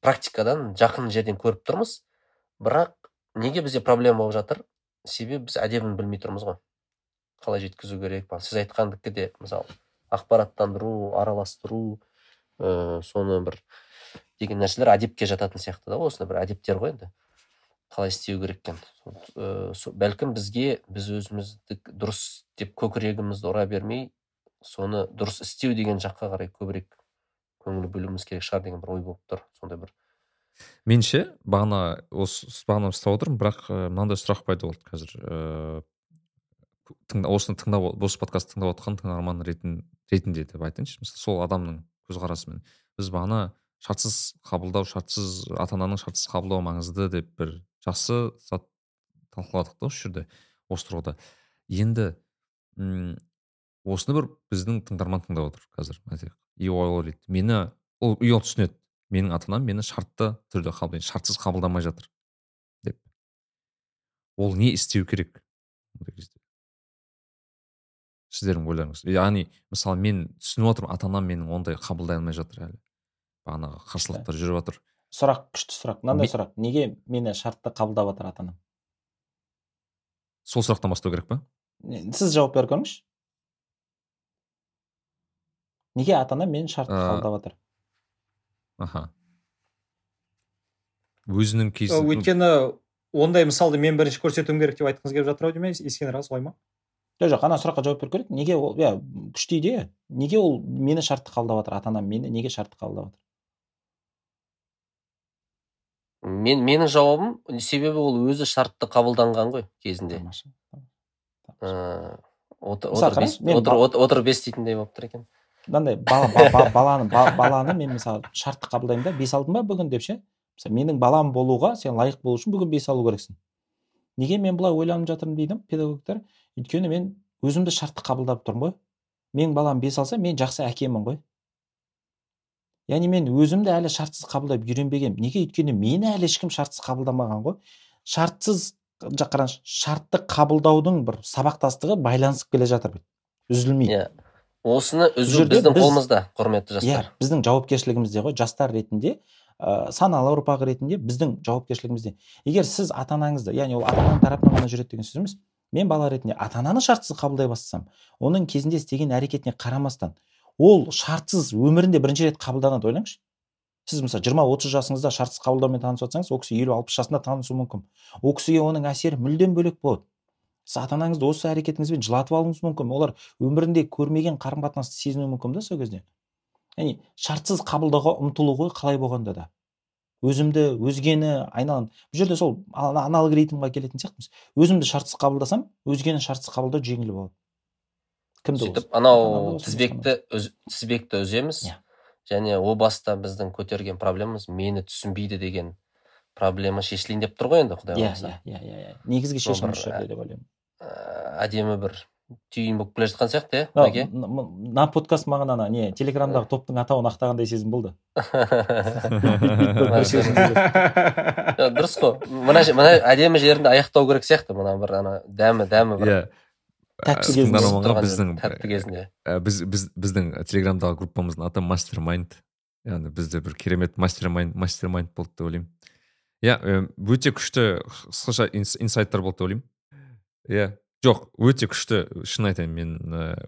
практикадан жақын жерден көріп тұрмыз. Бірақ неге бізде проблема болып жатыр? Себебі біз әдебін білмей тұрмыз ғой. Қалай жеткізу керек? Сіз айтқандікі де мысалы ақпараттандыру араластыру ә, соны бір деген нәрселер әдепке жататын сияқты да осыны бір әдептер ғой енді. Қалай істеу керек екен? Ә, бәлкім бізге біз өзімізді дұрыс деп көкірегімізді ұра бермей соны дұрыс істеу деген жаққа қарай көбірек көңіл бөлуіміз керек шығар деген бір ой болып тұр. Сондай бір меніңше бағана осы бағана ұстап отырмын бірақ мынандай сұрақ пайда болды қазір ыыы осыны тыңдап осы подкастты тыңдап отқан тыңдарман ретін, ретінде деп айтайыншы. Мысалы сол адамның көзқарасымен біз бағана шартсыз қабылдау шартсыз ата ананың шартсыз қабылдау маңызды деп бір жақсы зат талқыладық та осы жерде осы тұрғыда. Енді осыны бір біздің тыңдарман тыңдап отыр қазір и ол ойлайды мені ол и ол түсінеді. Менің ата анам мені шартты түрде қабылдайды шартсыз қабылдамай жатыр деп. Ол не істеу керек сіздердің ойларыңыз. Яғни мысалы мен түсініп отырмын ата анам менің ондай қабылдай алмай жатыр әлі. Бағанағы қарсылықтар жүріп жатыр. Сұрақ күшті сұрақ мынандай Ме- сұрақ. Неге мені шартты қабылдап жатыр ата анам сол сұрақтан бастау керек па сіз жауап беріп көріңізші. Неге ата анам мені шартты қабылдап жатыр аха. Өзінің Ö, кейсі өйткені ондай мысалды мен бірінші көрсетуім керек деп айтқыңыз келіп жатыр ау деймін ескендір аға солай ма жоқ жоқ ана сұраққа жауап беру керек. Неге ол иә күшті идея. Неге ол мені шартты қабылдап жатыр ата анам мені неге шартты қабылдап жатыр мен менің жауабым себебі ол өзі шартты қабылданған ғой кезінде. Тамаша Ә, отыр бес дейтіндей болып тұр екен. Мынандай бала, ба- ба- баланы ба- баланы мен мысалы шартты қабылдаймын да бес алдым ба бүгін деп ше? Мысалы менің балам болуға сен лайық болу үшін бүгін бес алу керексің. Неге мен бұлай ойланып жатырмын дейді педагогтар? Өйткені мен өзімді шартты қабылдап тұрмын ғой. Менің балам бес алса мен жақсы әкемін ғой. Яғни мен өзімді әлі шартсыз қабылдап үйренбегенмін. Неге? Өйткені мені әлі ешкім шартсыз қабылдамаған ғой. Шартсыз қараңызшы шартты қабылдаудың бір сабақтастығы байланысып келе жатыр. Үзілмей иә. Осыны үзу біздің біз- қолымызда құрметті иә жастар. біздің жауапкершілігімізде ғой жастар ретінде ә, саналы ұрпақ ретінде біздің жауапкершілігімізде. Егер сіз ата анаңызды яғни ол ата ананың тарапынан ғана жүреді деген сөз емес мен бала ретінде ата ананы шартсыз қабылдай бастасам оның кезінде істеген әрекетіне қарамастан ол шартсыз өмірінде бірінші рет қабылданады ойлаңызшы. Сіз мысалы жиырма отыз жасыңызда шартсыз қабылдаумен танысып жатсаңыз ол кісі елу алпыс жасында танысуы мүмкін. Ол кісіге оның әсері мүлдем бөлек болады. Сіз ата анаңызды осы әрекетіңізбен жылатып алуыңыз мүмкін. Олар өмірінде көрмеген қарым қатынасты сезінуі мүмкін да сол кезде. Яғни шартсыз қабылдауға ұмтылу ғой қалай болғанда да. Өзімді өзгені айналам. Бұл жерде сол ана- аналогоритмға келетін сияқтымыз. Өзімді шартсыз қабылдасам өзгені шартсыз қабылдау жеңіл болады. Кімді сөйтіп анау тізбекті тізбекті үземіз. Иә. және о баста біздің көтерген проблемамыз мені түсінбейді деген проблема шешілейін деп тұр ғой енді құдай иә қаласа. иә иә иә иә. Негізгі шешім осы жерде деп ойлаймын. Әдемі бір түйін болып келе жатқан сияқты иә м- мына подкаст маған ана не телеграмдағы топтың атауын ақтағандай сезім болды. *laughs* *laughs* Дұрыс қой. Мына мына әдемі жерінде аяқтау керек сияқты мына бір ана дәмі дәмі бір. Иә. Тәтті Ә, кезінде. біздің жер, тәтті кезінде. ә, біз біз біздің телеграмдағы группамыздың аты мастер майнд яғни бізде бір керемет мастер майнд мастер майнд болды деп ойлаймын. Иә өте күшті қысқаша инс- инсайттар болды деп ойлаймын. Иә. Жоқ өте күшті шын айтайын мен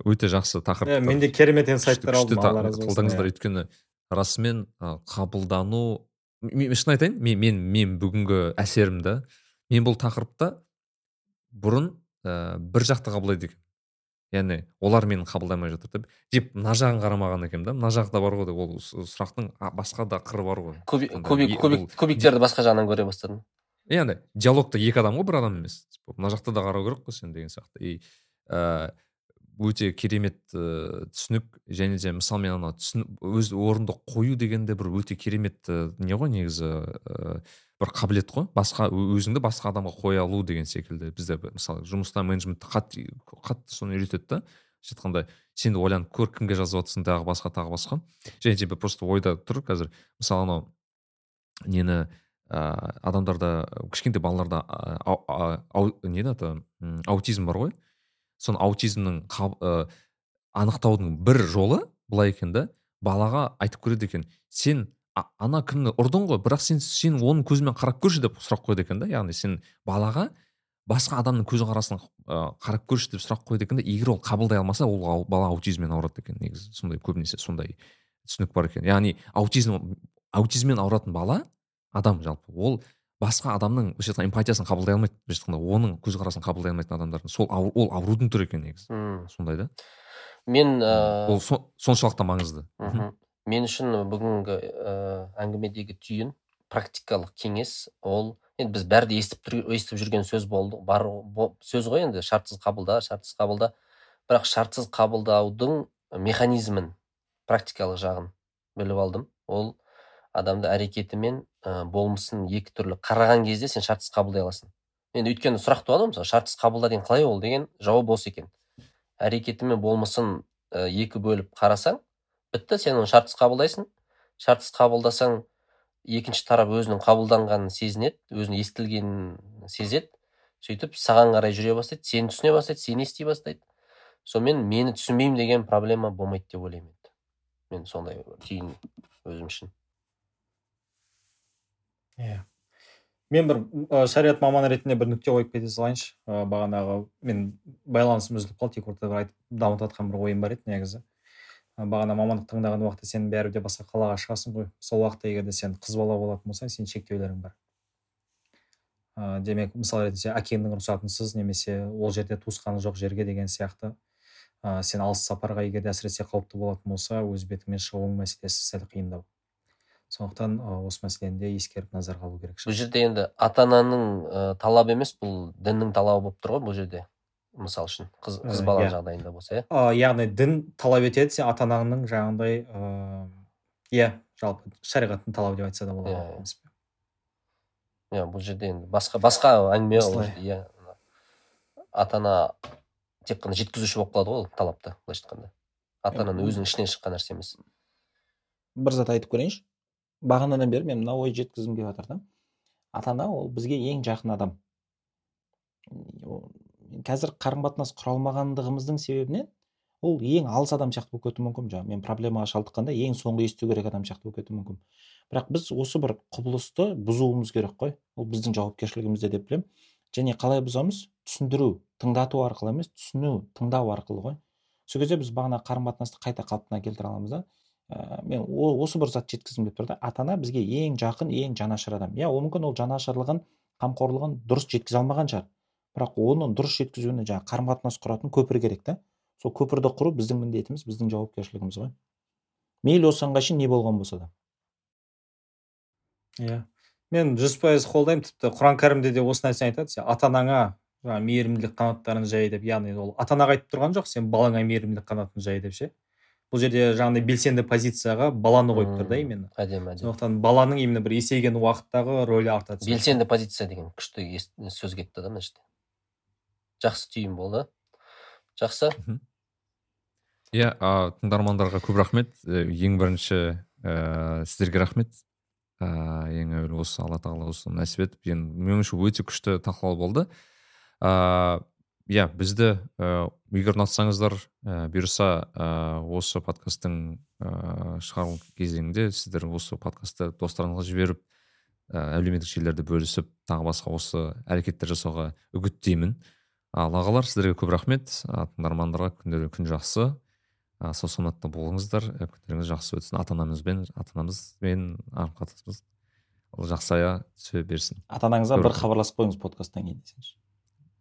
өте жақсы тақырып иә менде керемет инсайттар алдым та- алла разы болсын. қолдаңыздар. Өйткені расымен қабылдану мен шын айтайын мен мен мен бүгінгі әсерімді мен бұл тақырыпта бұрын ә, бір жақты қабылдайды екенмін. Яғни олар мені қабылдамай жатыр деп. Деп мына жағын қарамаған екенмін да. Мына жағы да бар ғой деп ол сұрақтың басқа да қыры бар ғой. Кубик кубик кубиктерді басқа жағынан көре бастадым. Яғни диалогта екі адам ғой бір адам емес. Мына жақта да қарау керек қой сен деген сияқты. И ә, өте керемет ә, түсінік және де мысалы мен ана түсін өз орынды қою деген де бір өте керемет ә, не ғой негізі ә, бір қабілет қой. Басқа өзіңді басқа адамға қоя алу деген секілді бізде мысалы жұмыста менеджментте қатты қатты соны үйретеді да. Былайша айтқанда сен де ойланып көр кімге жазып жатрсың тағы басқа тағы басқа. Және де просто ойда тұр қазір. Мысалы анау нені ә, адамдарда кішкентай балаларда не аты аутизм бар ғой. Соны аутизмнің ә, анықтаудың бір жолы былай екен да балаға айтып көреді екен сен ана кімді ұрдың ғой бірақ сен сен оның көзімен қарап көрші деп сұрақ қояды екен да. Яғни сен балаға басқа адамның көзқарасын ә, қарап көрші деп сұрақ қояды екен да егер ол қабылдай алмаса ол бала аутизммен ауырады екен. Негізі сондай көбінесе сондай түсінік бар екен. Яғни аутизм аутизммен ауыратын бала адам жалпы. Ол басқа адамның былайша айтқанда эмпатиясын қабылдай алмайды былайша айтқанда оның көзқарасын қабылдай алмайтын адамдардың сол ауру, ол аурудың түрі екен негізі. М. сондай да? Мен ә, ол со- соншалықты маңызды. мхм. мен үшін бүгінгі ә, әңгімедегі түйін практикалық кеңес. Ол енді біз бәрі де естіп, тұр- естіп жүрген сөз болды бар бо- сөз ғой енді шартсыз қабылда шартсыз қабылда. Бірақ шартсыз қабылдаудың механизмін практикалық жағын біліп алдым. Ол адамды әрекеті мен ә, болмысын екі түрлі қараған кезде сен шартсыз қабылдай аласың. Енді өйткені сұрақ туады ғой мысалы шартсыз қабылда деген қалай ол деген жауап осы екен. Әрекеті мен болмысын ә, екі бөліп қарасаң бітті сен оны шартсыз қабылдайсың. Шартсыз қабылдасаң екінші тарап өзінің қабылданғанын сезінеді өзінің естілгенін сезеді. Сөйтіп саған қарай жүре бастайды сені түсіне бастайды сені ести бастайды. Сонымен мені түсінбеймін деген проблема болмайды деп ойлаймын мен сондай түйін өзім үшін. Иә. Мен бір ә, шариғат маманы ретінде бір нүкте қойып кете салайыншы. Ә, бағанағы мен байланысым үзіліп қалды тек ортада айтып дамытып жатқан бір ойым бар еді негізі. Ә, бағана мамандық таңдаған уақытта сен бәрібір де басқа қалаға шығасың ғой. Сол уақытта егер де сен қыз бала болатын болсаң сенің шектеулерің бар. Ә, демек мысал ретінде әкеңнің рұқсатынсыз немесе ол жерде туысқаны жоқ жерге деген сияқты ә, сен алыс сапарға егер де әсіресе қауіпті болатын болса өз бетіңмен шығуың мәселесі сәл қиындау. Сондықтан ә, осы мәселені де ескеріп назарға алу керек бұл жерде енді ата ананың ә, талабы емес бұл діннің талабы болып тұр ғой бұл жерде мысал үшін қыз, қыз Ә, бала иә. жағдайында болса иә? Ә, яғни дін талап етеді сен ата анаңның жаңағындай ыыы иә жалпы шариғаттың талабы деп айтса да Иә, болады иә. в принципе иә бұл жерде енді басқа басқа әңгіме иә. Ата ана тек қана жеткізуші болып қалады ғой ол талапты былайша айтқанда. Ата ананың өзінің ішінен шыққан нәрсе емес. Бір зат айтып көрейінші. Бағанадан бері мен мына ой жеткізгім келіп жатыр да. Ата ана ол бізге ең жақын адам. Қазір қарым қатынас құра алмағандығымыздың себебінен ол ең алыс адам сияқты болып кетуі мүмкін. Жаңағы мен проблемаға шалдыққанда ең соңғы есту керек адам сияқты болып кетуі мүмкін. Бірақ біз осы бір құбылысты бұзуымыз керек қой. Ол біздің жауапкершілігімізде деп білемін. Және қалай бұзамыз? Түсіндіру тыңдату арқылы емес түсіну тыңдау арқылы ғой сол кезде біз бағана қарым қатынасты қайта қалпына келтіре аламыз да. Ә, мен о- осы бір зат жеткізгім келіп тұр да ата ана бізге ең жақын ең жанашыр адам. Иә ол мүмкін ол жанашырлығын қамқорлығын дұрыс жеткізе алмаған шығар. Бірақ оны дұрыс жеткізуіне жаңағы қарым қатынас құратын көпір керек та. Сол көпірді құру біздің міндетіміз біздің жауапкершілігіміз ғой. Мейлі осыған шейін не болған болса да. Иә. Мен жүз пайыз қолдаймын тіпті. Құран кәрімде де осы нәрсені айтады. Сен ата анаңа жаңағы мейірімділік қанаттарын жай деп яғни ол ата анаға айтып тұрған жоқ сен балаңа мейірімділік қанатын жай деп ше. Бұл жерде жаңағыдай белсенді позицияға баланы қойып тұр да именно. әдемі әдемі. Сондықтан баланың именно бір есейген уақыттағы рөлі арта түседі белсенді позиция деген күшті сөз кетті да мына жерде. Жақсы түйін болды. Жақсы. Иә а, тыңдармандарға көп рахмет. Э, ең бірінші ә, сіздерге рахмет. Ә, ең әуелі осы алла тағала осы нәсіп етіп енді менің ойымша өте күшті талқылау болды. Ә, иә бізді егер ұнатсаңыздар ә, бұйырса ә, осы подкасттың ә, шығарылу кезеңінде сіздер осы подкастты достарыңызға жіберіп ә, әлеуметтік желілерде бөлісіп тағы басқа осы әрекеттер жасауға үгіттеймін. Ал ағалар сіздерге көп рахмет. А, тыңдармандарға күндері күн жақсы. А, сау саламатта болыңыздар. Ә, күндеріңіз жақсы өтсін. Ата анамызбен ата анамызбен қарым қатынасымыз жақсая түсе берсін. Ата анаңызға бір хабарласып қойыңыз подкасттан кейін десеңші.